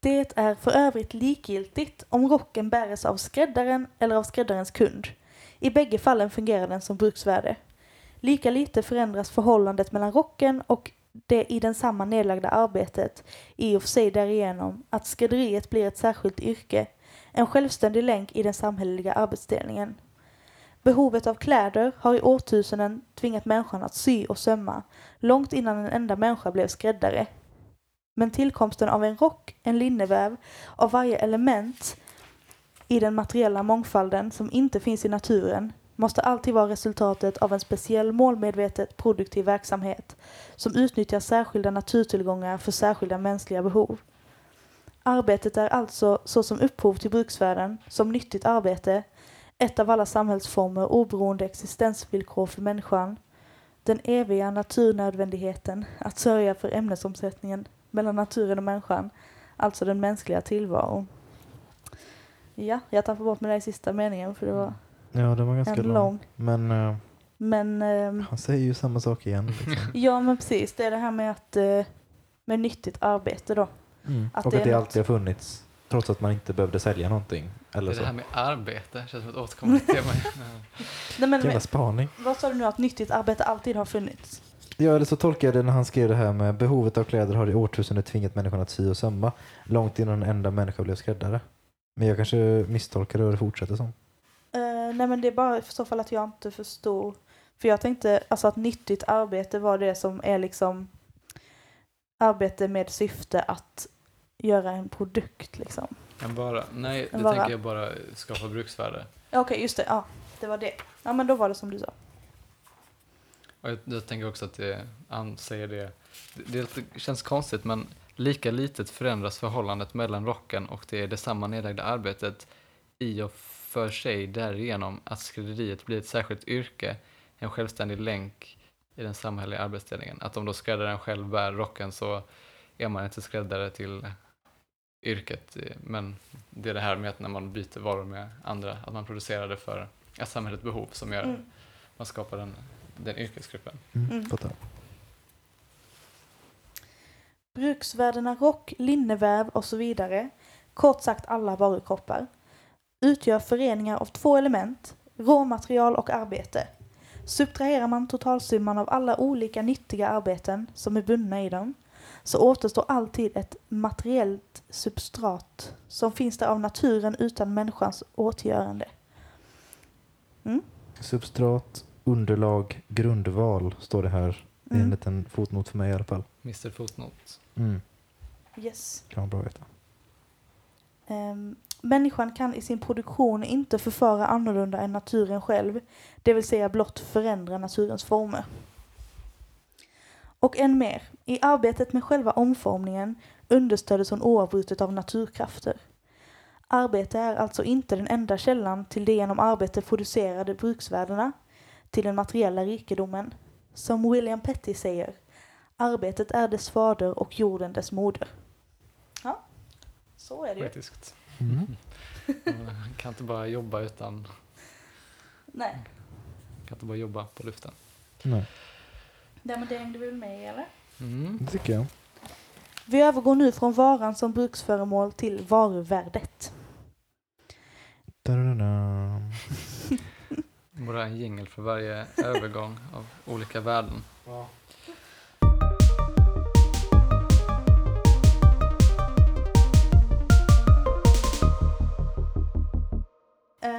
Det är för övrigt likgiltigt om rocken bäres av skräddaren eller av skräddarens kund. I bägge fallen fungerar den som bruksvärde. Lika lite förändras förhållandet mellan rocken och det i densamma nedlagda arbetet i och för sig därigenom att skrädderiet blir ett särskilt yrke, en självständig länk i den samhälleliga arbetsdelningen. Behovet av kläder har i årtusenden tvingat människan att sy och sömma, långt innan en enda människa blev skräddare. Men tillkomsten av en rock, en linneväv, av varje element i den materiella mångfalden som inte finns i naturen måste alltid vara resultatet av en speciell målmedvetet produktiv verksamhet som utnyttjar särskilda naturtillgångar för särskilda mänskliga behov. Arbetet är alltså såsom upphov till bruksvärden, som nyttigt arbete, ett av alla samhällsformer oberoende existensvillkor för människan, den eviga naturnödvändigheten att sörja för ämnesomsättningen mellan naturen och människan, alltså den mänskliga tillvaron. Ja, jag tappade bort mig där i sista meningen för det var Ja, den var ganska en lång. lång. Men eh, Men ehm, han säger ju samma sak igen. Liksom. [laughs] ja, men precis. Det är det här med att eh, med nyttigt arbete då. Mm. Att och det att det något- alltid har funnits trots att man inte behövde sälja någonting. Det Eller är så. det här med arbete, känns som ett återkommande [laughs] tema. Nej, men, Jävla spaning. vad sa du nu att nyttigt arbete alltid har funnits? Ja, eller så tolkar jag det när han skrev det här med behovet av kläder har i årtusenden tvingat människan att sy och sömma långt innan en enda människa blev skräddare. Men jag kanske misstolkar det och det fortsätter som. Eh, nej men det är bara i så fall att jag inte förstod. För jag tänkte alltså att nyttigt arbete var det som är liksom arbete med syfte att göra en produkt liksom. En vara. Nej, En det vara. tänker jag bara skapa bruksvärde. Ja, Okej, just det. Ja, det var det. Ja, men då var det som du sa. Och jag, jag tänker också att det, han säger det, det, det känns konstigt men lika litet förändras förhållandet mellan rocken och det detsamma nedlagda arbetet i och för sig därigenom att skrädderiet blir ett särskilt yrke, en självständig länk i den samhälleliga arbetsdelningen. Att om då skräddaren själv bär rocken så är man inte skräddare till yrket. Men det är det här med att när man byter varor med andra, att man producerar det för ett samhälleligt behov som gör Mm. man skapar den, den yrkesgruppen. Mm. Mm. Bruksvärdena rock, linneväv och så vidare, kort sagt alla varukroppar, utgör föreningar av två element, råmaterial och arbete. Subtraherar man totalsumman av alla olika nyttiga arbeten som är bundna i dem så återstår alltid ett materiellt substrat som finns där av naturen utan människans åtgörande. Substrat, underlag, grundval står det här. Det är en Mm. liten fotnot för mig i alla fall. Mr Fotnot. Mm. Yes. Kan vara bra att veta. Ehm, människan kan i sin produktion inte förfara annorlunda än naturen själv, det vill säga blott förändra naturens former. Och än mer, i arbetet med själva omformningen understöddes hon oavbrutet av naturkrafter. Arbete är alltså inte den enda källan till de genom arbete producerade bruksvärdena, till den materiella rikedomen. Som William Petty säger, arbetet är dess fader och jorden dess moder. Ja, så är det ju. Poetiskt. Mm. Man kan inte bara jobba utan, Nej. kan inte bara jobba på luften. Nej, Ja, men det hängde väl med eller? Mm. det tycker jag. Vi övergår nu från varan som bruksföremål till varuvärdet. Borde ha en jingel för varje övergång av olika värden.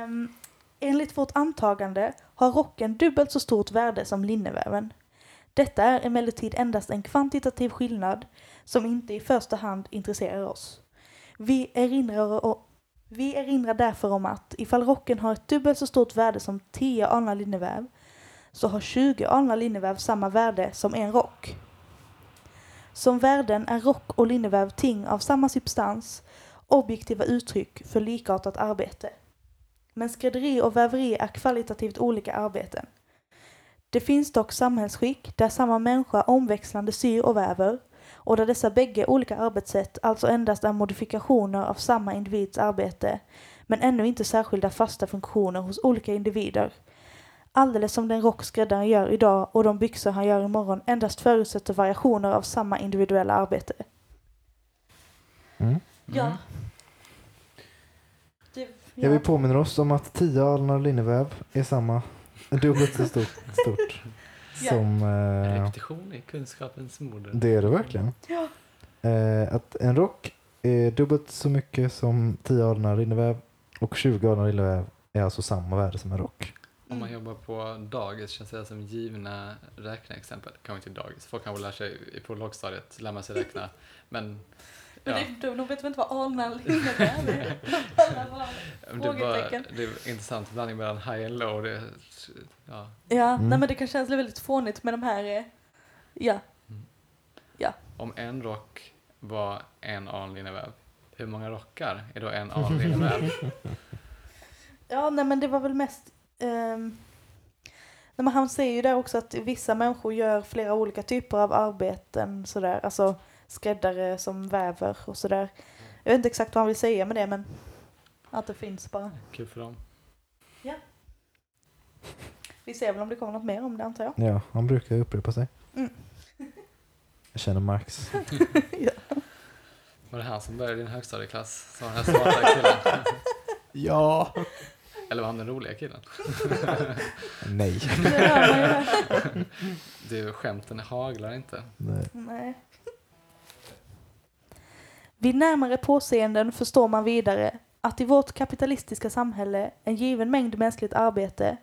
Ehm, enligt vårt antagande har rocken dubbelt så stort värde som linneväven. Detta är emellertid endast en kvantitativ skillnad som inte i första hand intresserar oss. Vi erinrar, vi erinrar därför om att ifall rocken har ett dubbelt så stort värde som 10 alnar linneväv så har 20 alnar linneväv samma värde som en rock. Som värden är rock och linneväv ting av samma substans, objektiva uttryck för likartat arbete. Men skrädderi och väveri är kvalitativt olika arbeten. Det finns dock samhällsskick där samma människa omväxlande syr och väver och där dessa bägge olika arbetssätt alltså endast är modifikationer av samma individs arbete men ännu inte särskilda fasta funktioner hos olika individer. Alldeles som den rock skräddaren gör idag och de byxor han gör imorgon endast förutsätter variationer av samma individuella arbete. Mm. Ja. Mm. Det, Ja, vi påminner oss om att 10 alnar linneväv är samma, [laughs] dubbelt så stort, stort [laughs] Ja. som... Eh, Repetition är kunskapens moder. det är det verkligen. Ja. Eh, att en rock är dubbelt så mycket som 10 alnar linneväv och 20 alnar linneväv är alltså samma värde som en rock. Om man jobbar på dagis känns det som givna räkneexempel. Kanske inte dagis, folk kanske lär sig i- på lågstadiet, lär man sig räkna. Men Men ja, de vet väl inte vad alnall innebär? [laughs] det, var, det är intressant blandning mellan high and low. Det, ja, Ja, Mm. nej men det kan kännas väldigt fånigt med de här, eh, ja. om en rock var en aln linneväv, hur många rockar är då en aln linneväv? [laughs] Ja, nej men det var väl mest, ehm, nej, men han säger ju där också att vissa människor gör flera olika typer av arbeten sådär, alltså skräddare som väver och sådär. Jag vet inte exakt vad han vill säga med det men att det finns bara. Kul för dem. Vi ser väl om det kommer något mer om det antar jag. Ja, han brukar upprepa sig. Mm. Jag känner Marx. [laughs] Var det han som började i din högstadieklass? Som den här smarta killen? [laughs] Ja. Eller var han den roliga killen? Nej. Du, skämten haglar inte. Nej. Nej. Vid närmare påseenden förstår man vidare att i vårt kapitalistiska samhälle en given mängd mänskligt arbete,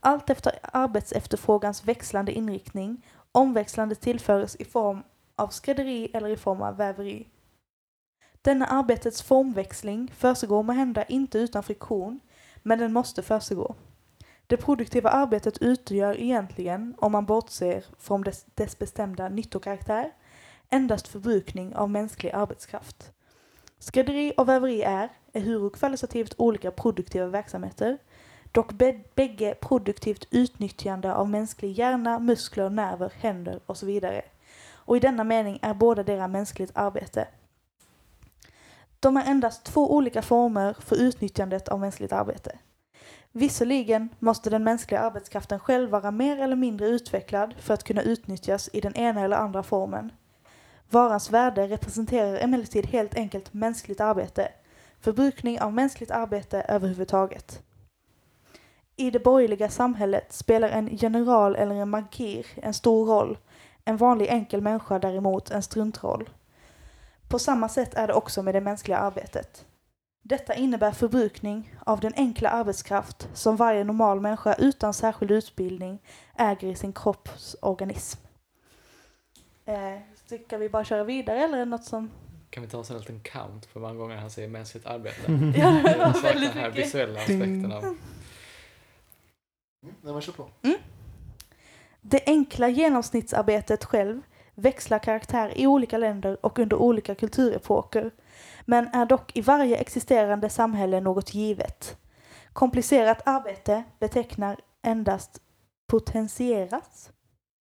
allt efter arbetsefterfrågans växlande inriktning, omväxlande tillförs i form av skrädderi eller i form av väveri. Denna arbetets formväxling försiggår måhända inte utan friktion, men den måste försiggå. Det produktiva arbetet utgör egentligen, om man bortser från dess, dess bestämda nyttokaraktär, endast förbrukning av mänsklig arbetskraft. Skrädderi och väveri är, ehuru kvalitativt olika produktiva verksamheter, dock bägge produktivt utnyttjande av mänsklig hjärna, muskler, nerver, händer och så vidare. Och i denna mening är båda deras mänskligt arbete. De är endast två olika former för utnyttjandet av mänskligt arbete. Visserligen måste den mänskliga arbetskraften själv vara mer eller mindre utvecklad för att kunna utnyttjas i den ena eller andra formen. Varans värde representerar emellertid helt enkelt mänskligt arbete, förbrukning av mänskligt arbete överhuvudtaget. I det borgerliga samhället spelar en general eller en magir en stor roll, en vanlig enkel människa däremot en struntroll. På samma sätt är det också med det mänskliga arbetet. Detta innebär förbrukning av den enkla arbetskraft som varje normal människa utan särskild utbildning äger i sin kropps organism. Eh, Ska vi bara köra vidare eller är det något som... Kan vi ta oss en liten count på hur många gånger han säger mänskligt arbete? [laughs] Ja, det var väldigt den här mycket. visuella aspekten av... Nej, men kör på. Det enkla genomsnittsarbetet själv växlar karaktär i olika länder och under olika kulturepoker, men är dock i varje existerande samhälle något givet. Komplicerat arbete betecknar endast potentierat,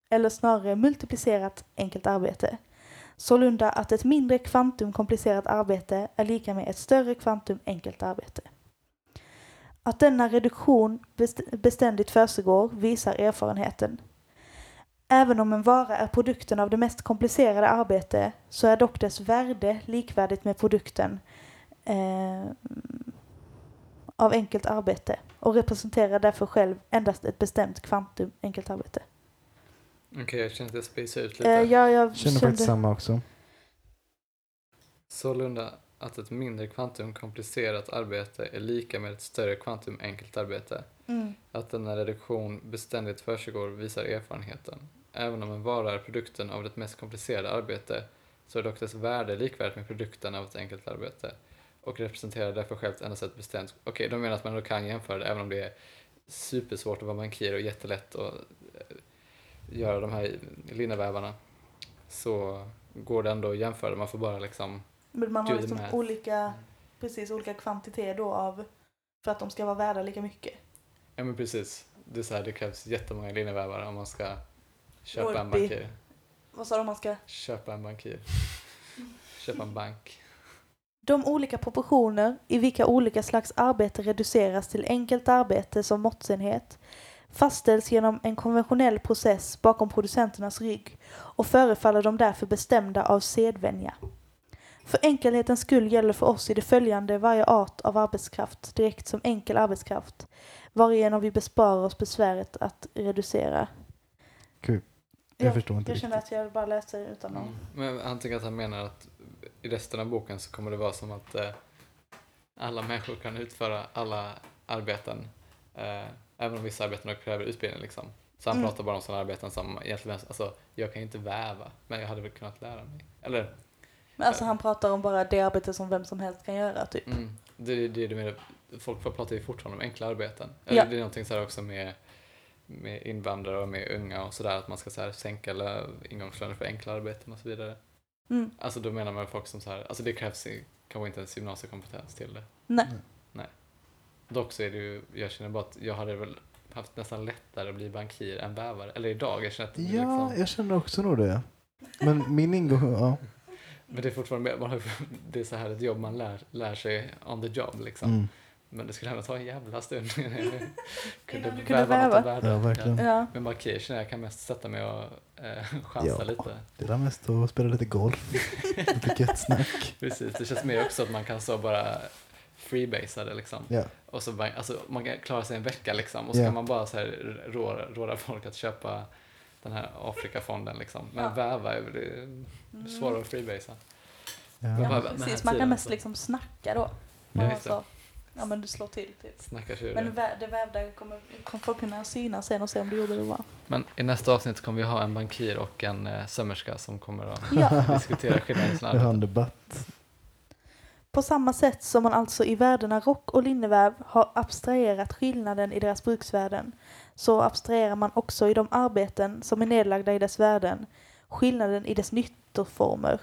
eller snarare multiplicerat enkelt arbete. Sålunda att ett mindre kvantum komplicerat arbete är lika med ett större kvantum enkelt arbete. Att denna reduktion beständigt försiggår visar erfarenheten. Även om en vara är produkten av det mest komplicerade arbete så är dock dess värde likvärdigt med produkten eh, av enkelt arbete och representerar därför själv endast ett bestämt kvantum enkelt arbete. Okej, jag känner att jag spejsar ut lite. Eh, ja, jag Känner kände... faktiskt samma också. Sålunda att ett mindre kvantum komplicerat arbete är lika med ett större kvantum enkelt arbete. Mm. Att denna reduktion beständigt försiggår visar erfarenheten. Även om en vara är produkten av det mest komplicerade arbete så är dock dess värde likvärdigt med produkten av ett enkelt arbete och representerar därför självt endast ett bestämt... Okej, de menar att man då kan jämföra det även om det är supersvårt att vara bankir och jättelätt att eh, göra de här linnevävarna så går det ändå att jämföra. Man får bara liksom... Men man har liksom olika, precis olika kvantiteter då av för att de ska vara värda lika mycket. Ja men precis. Det är så här, det krävs jättemånga linnevävare om man ska köpa en Orbi. bankir. Vad sa du man ska? Köpa en bankir. Köpa en bank. De olika proportioner i vilka olika slags arbete reduceras till enkelt arbete som måttsenhet fastställs genom en konventionell process bakom producenternas rygg och förefaller de därför bestämda av sedvänja. För enkelhetens skull gäller för oss i det följande varje art av arbetskraft direkt som enkel arbetskraft varigenom vi besparar oss besväret att reducera. Kul. Jag Ja, förstår inte Jag känner riktigt. att jag bara läser utan att... Mm. Men han tycker att han menar att i resten av boken så kommer det vara som att eh, alla människor kan utföra alla arbeten. Eh, även om vissa arbeten kräver utbildning liksom. Så han Mm. pratar bara om sådana arbeten som egentligen, alltså jag kan ju inte väva, men jag hade väl kunnat lära mig. Eller Men alltså han pratar om bara det arbete som vem som helst kan göra typ. Mm. Det, det är det med, folk pratar ju fortfarande om enkla arbeten. Eller Ja. Det är någonting så här också med, med invandrare och med unga och sådär, att man ska så här sänka lö- ingångslöner för enkla arbeten och så vidare. Mm. Alltså då menar man folk som så här, alltså det krävs kanske inte ens gymnasiekompetens till det. Nej. Dock så är det ju, jag känner bara att jag hade väl haft nästan lättare att bli bankir än vävare. Eller idag, jag känner att det Ja, liksom, jag känner också nog det. Men min ingång, ja. [laughs] Men det är fortfarande, man har, det är så här ett jobb man lär, lär sig on the job liksom. Mm. Men det skulle ändå ta en jävla stund innan jag kunde, du kunde väva något av väva. värde. Ja, verkligen. Ja. Men bankir känner jag kan mest sätta mig och eh, chansa Ja. lite. Det är mest att spela lite golf. [laughs] lite gött snack. Precis, det känns mer också att man kan så bara freebasea det liksom. Ja. Och så bara, alltså, man kan klara sig en vecka liksom och så Ja. kan man bara så här råda, råda folk att köpa den här Afrikafonden liksom. Men Ja. väva är det svårare att freebasea. Ja. Ja, precis. Man kan mest liksom snacka då. Ja, Ja, så. ja men du slår till typ. Snackar sig ur Men det. vä- det vävda kommer, kommer folk kunna syna sen och se om du gjorde det bra. Men i nästa avsnitt kommer vi ha en bankir och en eh, sömmerska som kommer att Ja. [laughs] diskutera skillnaden i Vi har en debatt. På samma sätt som man alltså i värdena rock och linneväv har abstraherat skillnaden i deras bruksvärden så abstraherar man också i de arbeten som är nedlagda i dess värden skillnaden i dess nyttoformer,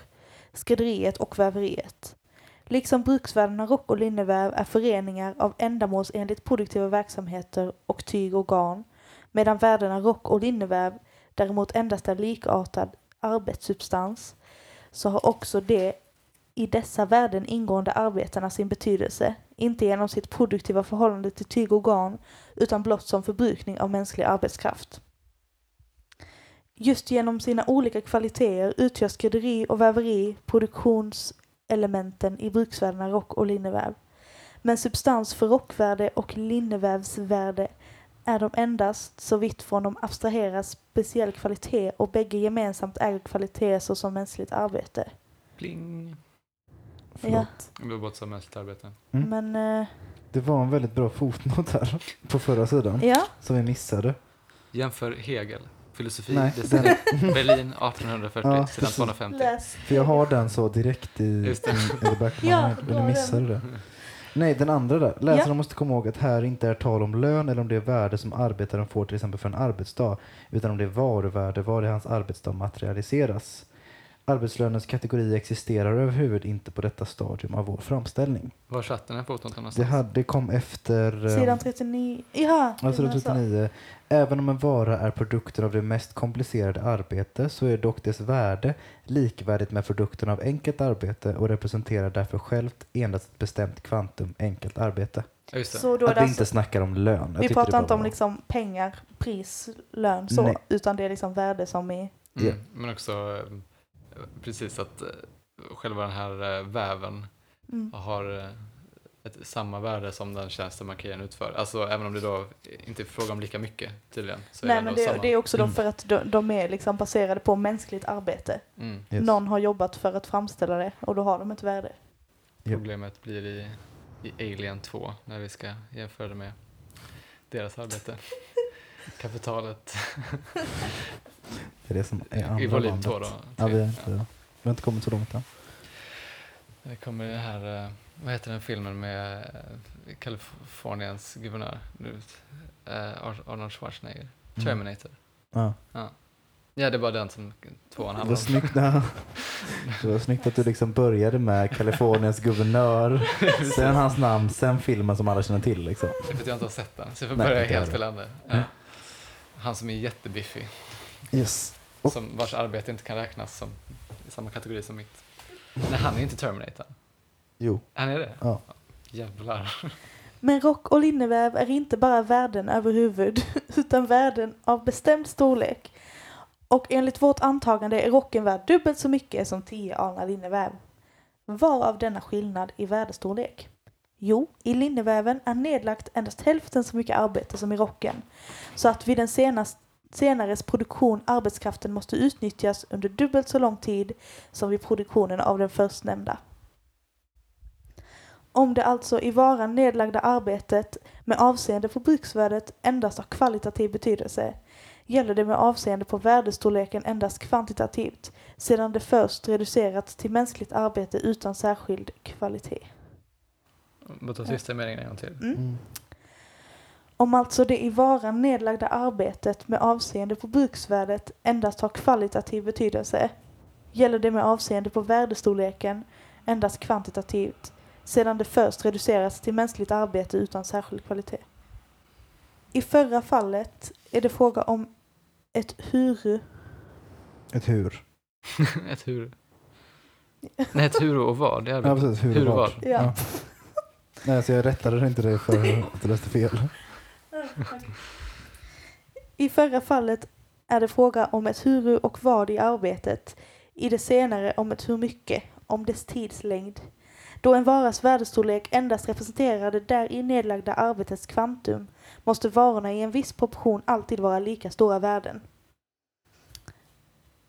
skrädderiet och väveriet. Liksom bruksvärdena rock och linneväv är föreningar av ändamålsenligt produktiva verksamheter och tyg och garn medan värdena rock och linneväv däremot endast är likartad arbetssubstans så har också det i dessa värden ingående arbetarna sin betydelse, inte genom sitt produktiva förhållande till tyg och garn, utan blott som förbrukning av mänsklig arbetskraft. Just genom sina olika kvaliteter utgör skrädderi och väveri produktionselementen i bruksvärdena rock och linneväv. Men substans för rockvärde och linnevävsvärde är de endast så vitt från de abstraherar speciell kvalitet och bägge gemensamt äger kvaliteter såsom mänskligt arbete. Pling. Förlåt. Ubåt som mänskligt arbete. Mm. Men eh, Det var en väldigt bra fotnot här [laughs] på förra sidan ja, som vi missade. Jämför Hegel, filosofi, Nej, design, Berlin 1840, Ja, sidan precis. 250. läs. För jag har den så direkt i, i, Just det. in the back of my Ja, du missade det. Nej, den andra där. Läsarna Ja. måste komma ihåg att här inte är tal om lön eller om det värde som arbetaren får till exempel för en arbetsdag, utan om det varuvärde vari hans arbetsdag materialiseras. Arbetslönens kategori existerar överhuvud inte på detta stadium av vår framställning. Var satt den här foton Det, någonstans? hade, det kom efter... eh, Sidan 39. Ja, Alltså det det var så. 39. Även om en vara är produkten av det mest komplicerade arbete så är dock dess värde likvärdigt med produkten av enkelt arbete och representerar därför självt endast ett bestämt kvantum enkelt arbete. Det. Så då Att det vi alltså, inte snackar om lön. Jag vi det pratar inte om var- liksom pengar, pris, lön så, Nej. utan det är liksom värde som är... Mm, Ja. Men också eh, precis att eh, själva den här eh, väven Mm. har eh, ett, samma värde som den tjänsten markeringen utför. Alltså även om det då inte är fråga om lika mycket tydligen. Så är Nej det men det, samma. det är också då Mm. för att de, de är liksom baserade på mänskligt arbete. Mm. Yes. Någon har jobbat för att framställa det och då har de ett värde. Problemet blir i, i Alien 2 när vi ska jämföra det med deras arbete. [laughs] Kapitalet [laughs] Det är det som är andra i volym. 2 då. Ja, vi, har Ja. inte, vi har inte kommit så långt än. Det kommer det här, eh, vad heter den filmen med eh, Kaliforniens guvernör? Eh, Ar- Arnold Schwarzenegger. Mm. Terminator. Ja. Ja, det är bara den som tvåan Det var, om. snyggt, [laughs] ja. det var snyggt att du liksom började med Kaliforniens guvernör, [laughs] sen hans namn, sen filmen som alla känner till. Liksom. Det är för att jag inte har sett den, så jag får börja inte helt fel ände. Ja. Han som är jättebiffig, Yes. Och- som, vars arbete inte kan räknas som i samma kategori som mitt. Nej, han är inte Terminator. Jo. Han är det? Ja. Jävlar. Men rock och linneväv är inte bara värden över huvud [laughs] utan värden av bestämd storlek. Och enligt vårt antagande är rocken värd dubbelt så mycket som 10 alnar linneväv. Varav denna skillnad i värdestorlek? Jo, i linneväven är nedlagt endast hälften så mycket arbete som i rocken. Så att vid den senast, senares produktion arbetskraften måste utnyttjas under dubbelt så lång tid som vid produktionen av den förstnämnda. Om det alltså i varan nedlagda arbetet med avseende på bruksvärdet endast har kvalitativ betydelse gäller det med avseende på värdestorleken endast kvantitativt sedan det först reducerats till mänskligt arbete utan särskild kvalitet. Bara ta sista meningen en gång till. Mm. Om alltså det i varan nedlagda arbetet med avseende på bruksvärdet endast har kvalitativ betydelse gäller det med avseende på värdestorleken endast kvantitativt sedan det först reducerats till mänskligt arbete utan särskild kvalitet. I förra fallet är det fråga om ett huru. Ett hur. [laughs] ett hur. Nej, ett hur och vad. Det är Ja, precis. Hur, Hur och vad. vad. Ja. Nej, så jag rättade inte dig för att du läste fel. I förra fallet är det fråga om ett huru och vad i arbetet. I det senare om ett hur mycket, om dess tidslängd. Då en varas värdestorlek endast representerar det där i nedlagda arbetets kvantum måste varorna i en viss proportion alltid vara lika stora värden.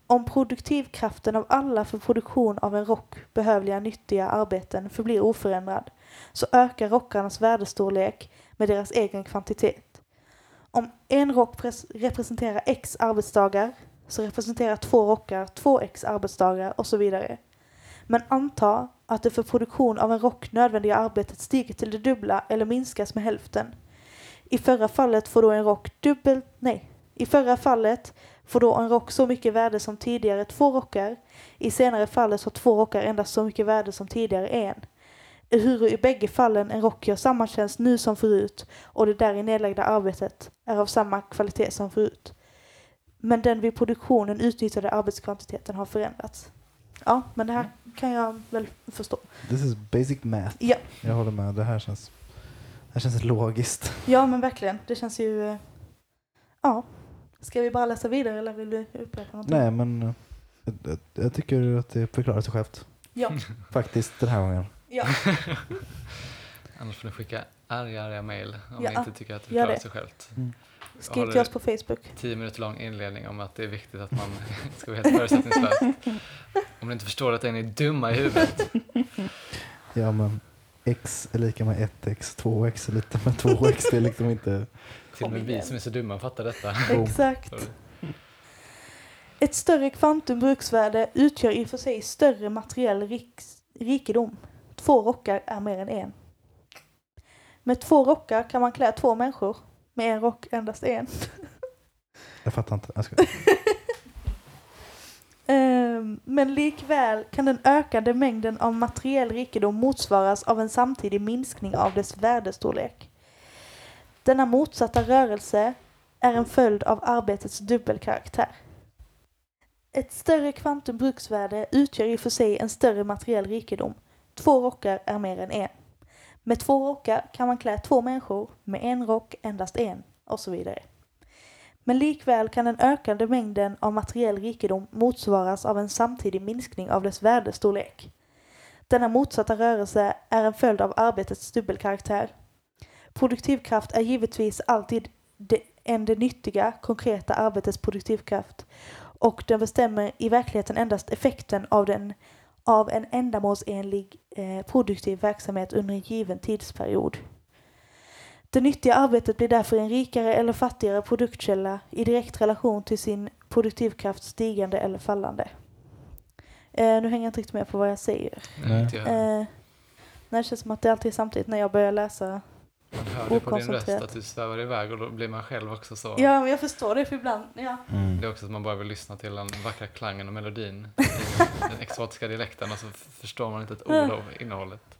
Om produktivkraften av alla för produktion av en rock behövliga nyttiga arbeten förblir oförändrad så ökar rockarnas värdestorlek med deras egen kvantitet. Om en rock representerar x arbetsdagar så representerar två rockar två x arbetsdagar och så vidare. Men anta att det för produktion av en rock nödvändiga arbetet stiger till det dubbla eller minskas med hälften. I förra fallet får då en rock dubbelt, nej, i förra fallet får då en rock så mycket värde som tidigare två rockar. I senare fallet har två rockar endast så mycket värde som tidigare en. Ehuru i bägge fallen en rock gör samma tjänst nu som förut och det där i nedlagda arbetet är av samma kvalitet som förut. Men den vid produktionen utnyttjade arbetskvantiteten har förändrats. Ja, men det här kan jag väl förstå. This is basic math. Ja. Jag håller med. Det här känns, det här känns logiskt. Ja, men verkligen. Det känns ju... eh, Ja. Ska vi bara läsa vidare eller vill du upprepa någonting? Nej, men eh, jag, jag tycker att det förklarar sig självt. Ja. Faktiskt den här gången. Ja. [laughs] Annars får ni skicka arga, arga mejl om Ja, ni inte tycker att det förklarar sig självt. Skriv Har till oss på Facebook. Tio minuter lång inledning om att det är viktigt att man [laughs] ska vara helt förutsättningslöst. [laughs] Om ni inte förstår att ni är dumma i huvudet. Ja, men x är lika med 1x, 2x är lika med 2x. Det är liksom inte... Till och med vi som är så dumma fattar detta. Exakt. Ett större kvantum bruksvärde utgör i och för sig större materiell rikedom. Två rockar är mer än en. Med två rockar kan man klä två människor. Med en rock endast en. [laughs] Jag fattar inte. Jag ska... [laughs] Ehm, Men likväl kan den ökande mängden av materiell rikedom motsvaras av en samtidig minskning av dess värdestorlek. Denna motsatta rörelse är en följd av arbetets dubbelkaraktär. Ett större kvantum bruksvärde utgör i och för sig en större materiell rikedom. Två rockar är mer än en. Med två rockar kan man klä två människor, med en rock endast en, och så vidare. Men likväl kan den ökande mängden av materiell rikedom motsvaras av en samtidig minskning av dess värdestorlek. Denna motsatta rörelse är en följd av arbetets dubbelkaraktär. Produktivkraft är givetvis alltid det, än det nyttiga, konkreta arbetets produktivkraft och den bestämmer i verkligheten endast effekten av, den, av en ändamålsenlig eh, produktiv verksamhet under en given tidsperiod. Det nyttiga arbetet blir därför en rikare eller fattigare produktkälla i direkt relation till sin produktivkraft stigande eller fallande. Eh, nu hänger jag inte riktigt med på vad jag säger. Nej. Eh, nej, det känns som att det alltid är samtidigt när jag börjar läsa. Man hör det på din röst att du svävar iväg och då blir man själv också så. Ja, men jag förstår det för ibland. Ja. Mm. Det är också att man bara vill lyssna till den vackra klangen och melodin [laughs] i den exotiska dialekten och så förstår man inte ett ord av innehållet.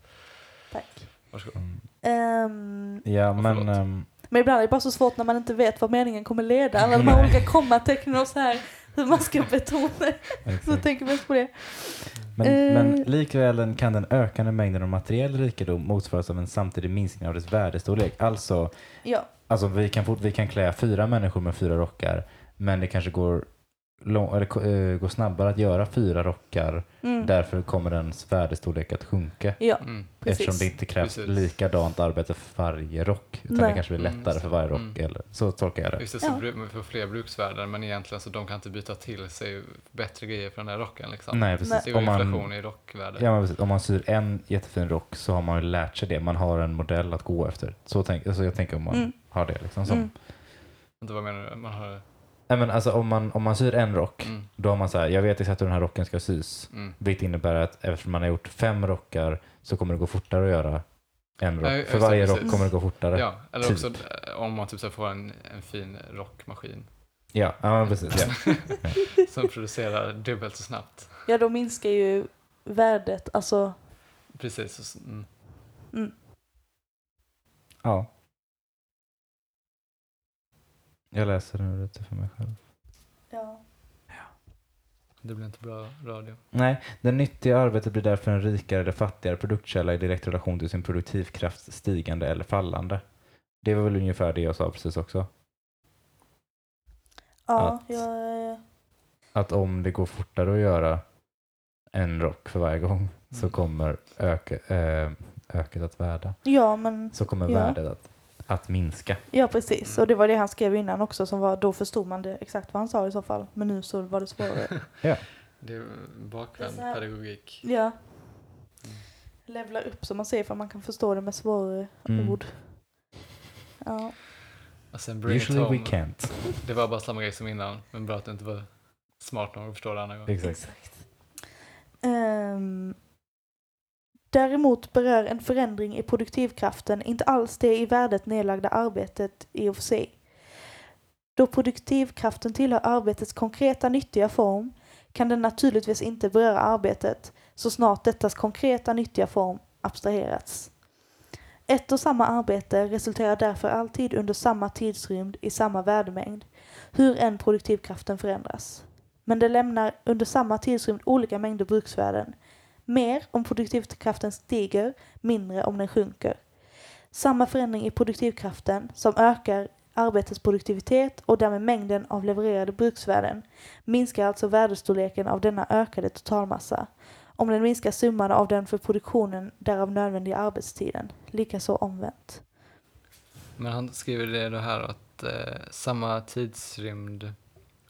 Tack. Varsågod. Mm. Ehm, Ja, men... ehm, men ibland är det bara så svårt när man inte vet vad meningen kommer leda. Alla de här olika kommatecknen och så här. Hur man ska [laughs] betona. Så exakt. tänker mest på det. Men, Eh. men likväl kan den ökande mängden av materiell rikedom motsvaras av en samtidig minskning av dess värdestorlek. Alltså, Ja, alltså vi, kan fort, vi kan klä fyra människor med fyra rockar, men det kanske går, lång, eller, eh, går snabbare att göra fyra rockar. mm. Därför kommer dens värdestorlek att sjunka. ja Mm. Eftersom precis. det inte krävs Precis. likadant arbete för varje rock. Utan Nej. det kanske blir Mm, lättare så. för varje rock. Mm. Eller, så tolkar jag det. Just det, så Ja. får fler bruksvärden men egentligen så de kan inte byta till sig bättre grejer för den här rocken liksom. Nej, precis. Det är Om man, inflation i rockvärde. Ja, men precis. Om man syr en jättefin rock så har man ju lärt sig det. Man har en modell att gå efter. Så tänk, alltså jag tänker om man Mm. har det. Liksom, som, Mm. Inte vad menar du? Man har... Nej, men alltså, om, man, om man syr en rock, Mm. då har man så här, jag vet exakt hur den här rocken ska sys. Mm. Vilket innebär att eftersom man har gjort fem rockar så kommer det gå fortare att göra en rock. Ja, För varje rock precis. kommer det gå fortare. Ja, Ja, eller Typ. också eh, om man typ så får en, en fin rockmaskin ja, men precis. Ja. [laughs] som producerar dubbelt så snabbt. ja, då minskar ju värdet. Alltså, Precis. Mm. mm. ja. Jag läser nu lite för mig själv. Ja. Det blir inte bra radio. Nej, det nyttiga arbetet blir därför en rikare eller fattigare produktkälla i direkt relation till sin produktivkraft stigande eller fallande. Det var väl ungefär det jag sa precis också. Ja, Att- jag, Att om det går fortare att göra en rock för varje gång så Mm. kommer öka, eh, ökat att värda. ja, men Så kommer Ja. värdet att, att minska. ja, precis. Och det var det han skrev innan också. Som var, då förstod man det exakt vad han sa i så fall. Men nu så var det svårare. [laughs] Det är bakvänd Det är så här- pedagogik. ja. Mm. Levla upp som man säger för man kan förstå det med svårare Mm. ord. Ja. Och sen Usually we can't. Det var bara samma grej som innan, men bra att du inte var smart nog att förstå det andra gången. Exakt. Ehm, däremot berör en förändring i produktivkraften inte alls det i värdet nedlagda arbetet i och för sig. Då produktivkraften tillhör arbetets konkreta nyttiga form kan den naturligtvis inte beröra arbetet så snart dettas konkreta nyttiga form abstraherats. Ett och samma arbete resulterar därför alltid under samma tidsrymd i samma värdemängd, hur än produktivkraften förändras. Men det lämnar under samma tidsrymd olika mängder bruksvärden. Mer om produktivkraften stiger, mindre om den sjunker. Samma förändring i produktivkraften som ökar arbetets produktivitet och därmed mängden av levererade bruksvärden minskar alltså värdestorleken av denna ökade totalmassa om den minskar summan av den för produktionen därav nödvändiga arbetstiden. Likaså omvänt. Men han skriver det då här att eh, samma tidsrymd,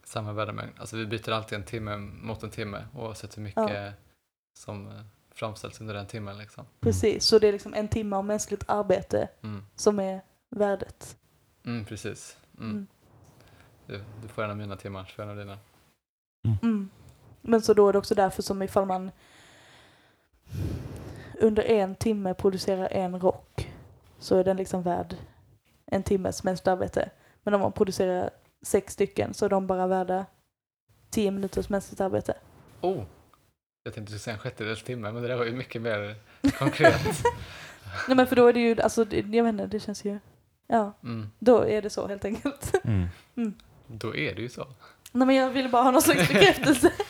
samma värdemängd. Alltså vi byter alltid en timme mot en timme oavsett hur mycket som eh, framställs under den timmen. Liksom. Precis, så det är liksom en timme av mänskligt arbete Mm. som är värdet. Mm, precis. Mm. Mm. Du, du får en av mina timmar, så får jag en av dina. Mm. Men så då är det också därför som ifall man under en timme producerar en rock så är den liksom värd en timmes mänskligt arbete. Men om man producerar sex stycken så är de bara värda tio minuters mänskligt arbete. Oh! Jag tänkte du säga en sjättedels timme, men det där var ju mycket mer konkret. [laughs] Nej men för då är det ju, alltså det- jag vet inte, det känns ju, ja, Mm. då är det så helt enkelt. Mm. Då är det ju så. Nej men jag ville bara ha någon slags bekräftelse. [laughs]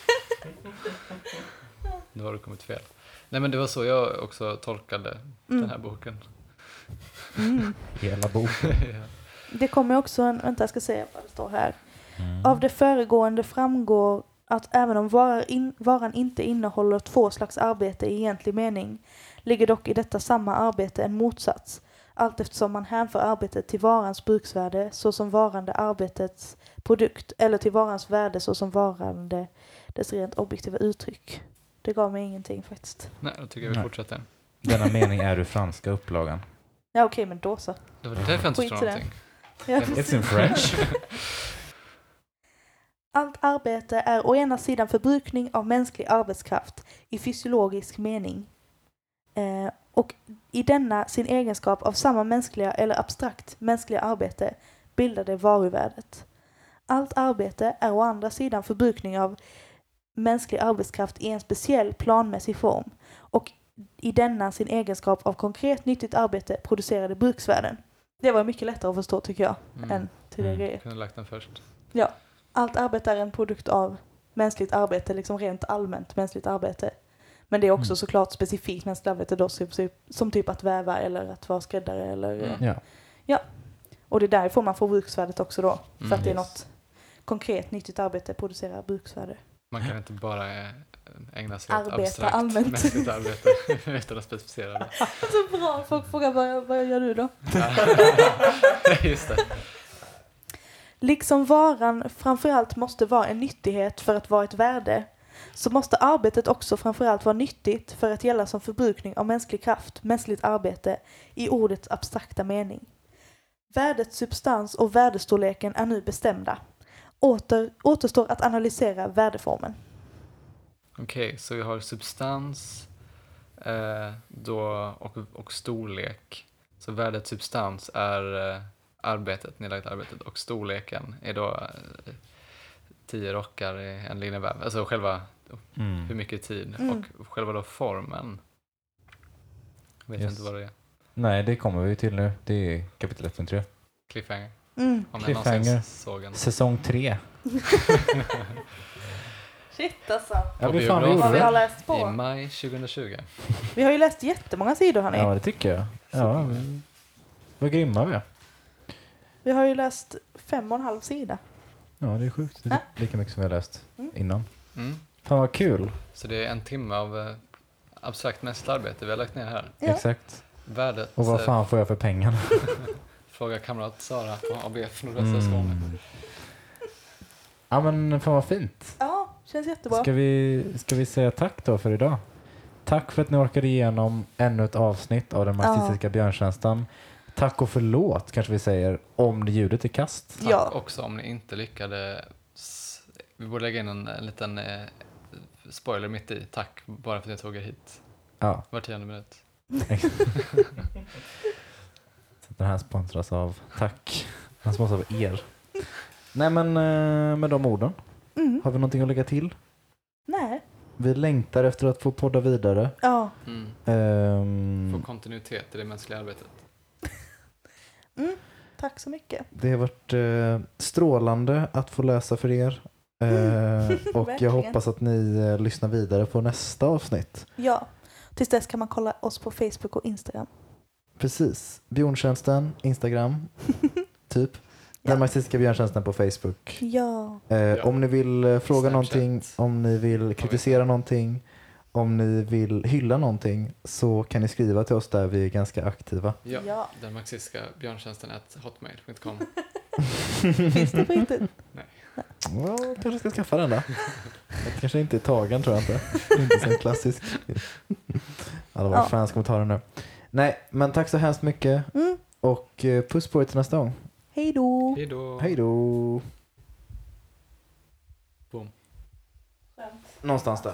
Nu har du kommit fel. Nej men det var så jag också tolkade den här boken. Mm. [laughs] Hela boken. ja. Det kommer också en, vänta jag ska säga vad det står här. Mm. Av det föregående framgår att även om varan, in, varan inte innehåller två slags arbete i egentlig mening ligger dock i detta samma arbete en motsats allt eftersom man hänför arbetet till varans bruksvärde såsom varande arbetets produkt eller till varans värde såsom varande dess rent objektiva uttryck. Det gav mig ingenting faktiskt. Nej, då tycker jag vi Nej. fortsätter. Denna [laughs] mening är ur franska upplagan. Ja okej men då så. Det var därför jag inte det. någonting. Ja, It's in French. [laughs] Allt arbete är å ena sidan förbrukning av mänsklig arbetskraft i fysiologisk mening eh, och i denna sin egenskap av samma mänskliga eller abstrakt mänskliga arbete bildar det varuvärdet. Allt arbete är å andra sidan förbrukning av mänsklig arbetskraft i en speciell planmässig form och i denna sin egenskap av konkret nyttigt arbete producerade bruksvärden. Det var mycket lättare att förstå tycker jag Mm. än tidigare Mm. grejer. Jag kunde lagt den först. Allt arbete är en produkt av mänskligt arbete, liksom rent allmänt mänskligt arbete. Men det är också Mm. såklart specifikt mänskligt arbete då, som, typ- att väva eller att vara skräddare eller... Mm. Ja. Och det är därifrån man får bruksvärdet också då. För Mm. att det är Yes. något konkret nyttigt arbete producerar bruksvärde. Man kan inte bara eh, ägna sig åt Arbeta abstrakt allmänt. mänskligt arbete [laughs] utan att specificera det. [laughs] Så bra, folk frågar vad, vad gör du då? [laughs] Just det. Liksom varan framförallt måste vara en nyttighet för att vara ett värde, så måste arbetet också framförallt vara nyttigt för att gälla som förbrukning av mänsklig kraft, mänskligt arbete, i ordets abstrakta mening. Värdets substans och värdestorleken är nu bestämda. Åter, återstår att analysera värdeformen. Okej, så vi har substans eh, då, och, och storlek. Så värdets substans är eh, arbetet, nedlagt arbetet och storleken är då eh, tio rockar i en linneväv. Alltså själva Mm. hur mycket tid Mm. och själva då formen. Jag vet Yes. inte vad det är. Nej, det kommer vi till nu. Det är kapitel 1 tror jag. Cliffhanger. Mm. Om Cliffhanger. någonsin såg en. Säsong 3. [laughs] Shit alltså. Ja, vi fan vi Vad vi har läst I på. maj 2020. Vi har ju läst jättemånga sidor hörni. Ja, det tycker jag. Ja, vi- vad grymma vi är. Vi har ju läst fem och en halv sida. Ja, det är sjukt. Det är Ja. lika mycket som vi har läst Mm. innan. Mm. Fan vad kul. Så det är en timme av eh, abstrakt arbete vi har lagt ner här. Ja. Exakt. Värdet, Och vad eh, fan får jag för pengarna? [laughs] fråga kamrat Sara på ABF Nordvästra Skåne. Mm. Ja men fan vad fint. Ja, känns jättebra. Ska vi, ska vi säga tack då för idag? Tack för att ni orkade igenom ännu ett avsnitt av den marxistiska björntjänsten. Tack och förlåt kanske vi säger om det ljudet är kast. Tack Ja. också om ni inte lyckades. Vi borde lägga in en, en liten eh, spoiler mitt i. Tack bara för att ni tog er hit Ja, var tionde minut. [laughs] så den här sponsras av Tack. Den sponsras av er. Nej men eh, med de orden, Mm. har vi någonting att lägga till? Nej. Vi längtar efter att få podda vidare. Ja. Mm. Ehm, Få kontinuitet i det mänskliga arbetet. Mm. Tack så mycket. Det har varit eh, strålande att få läsa för er. Eh, [laughs] och jag hoppas att ni eh, lyssnar vidare på nästa avsnitt. Ja. Tills dess kan man kolla oss på Facebook och Instagram. Precis. Björntjänsten, Instagram, [laughs] typ. Ja. Den marxistiska björntjänsten på Facebook. Ja. Eh, Ja. Om ni vill eh, fråga Snapchat. någonting, om ni vill kritisera någonting, om ni vill hylla någonting så kan ni skriva till oss där vi är ganska aktiva. Ja, Ja. den marxistiska björntjänsten at hotmail.com. [laughs] Finns det på riktigt? Ja, kanske ska skaffa den då. Det kanske inte är tagen tror jag inte. inte så klassisk. Alla var Ja. fans kommentarer nu. Nej, men tack så hemskt mycket Mm. och eh, puss på er till nästa gång. Hej då! Hej då! Hej då! Boom. Någonstans där.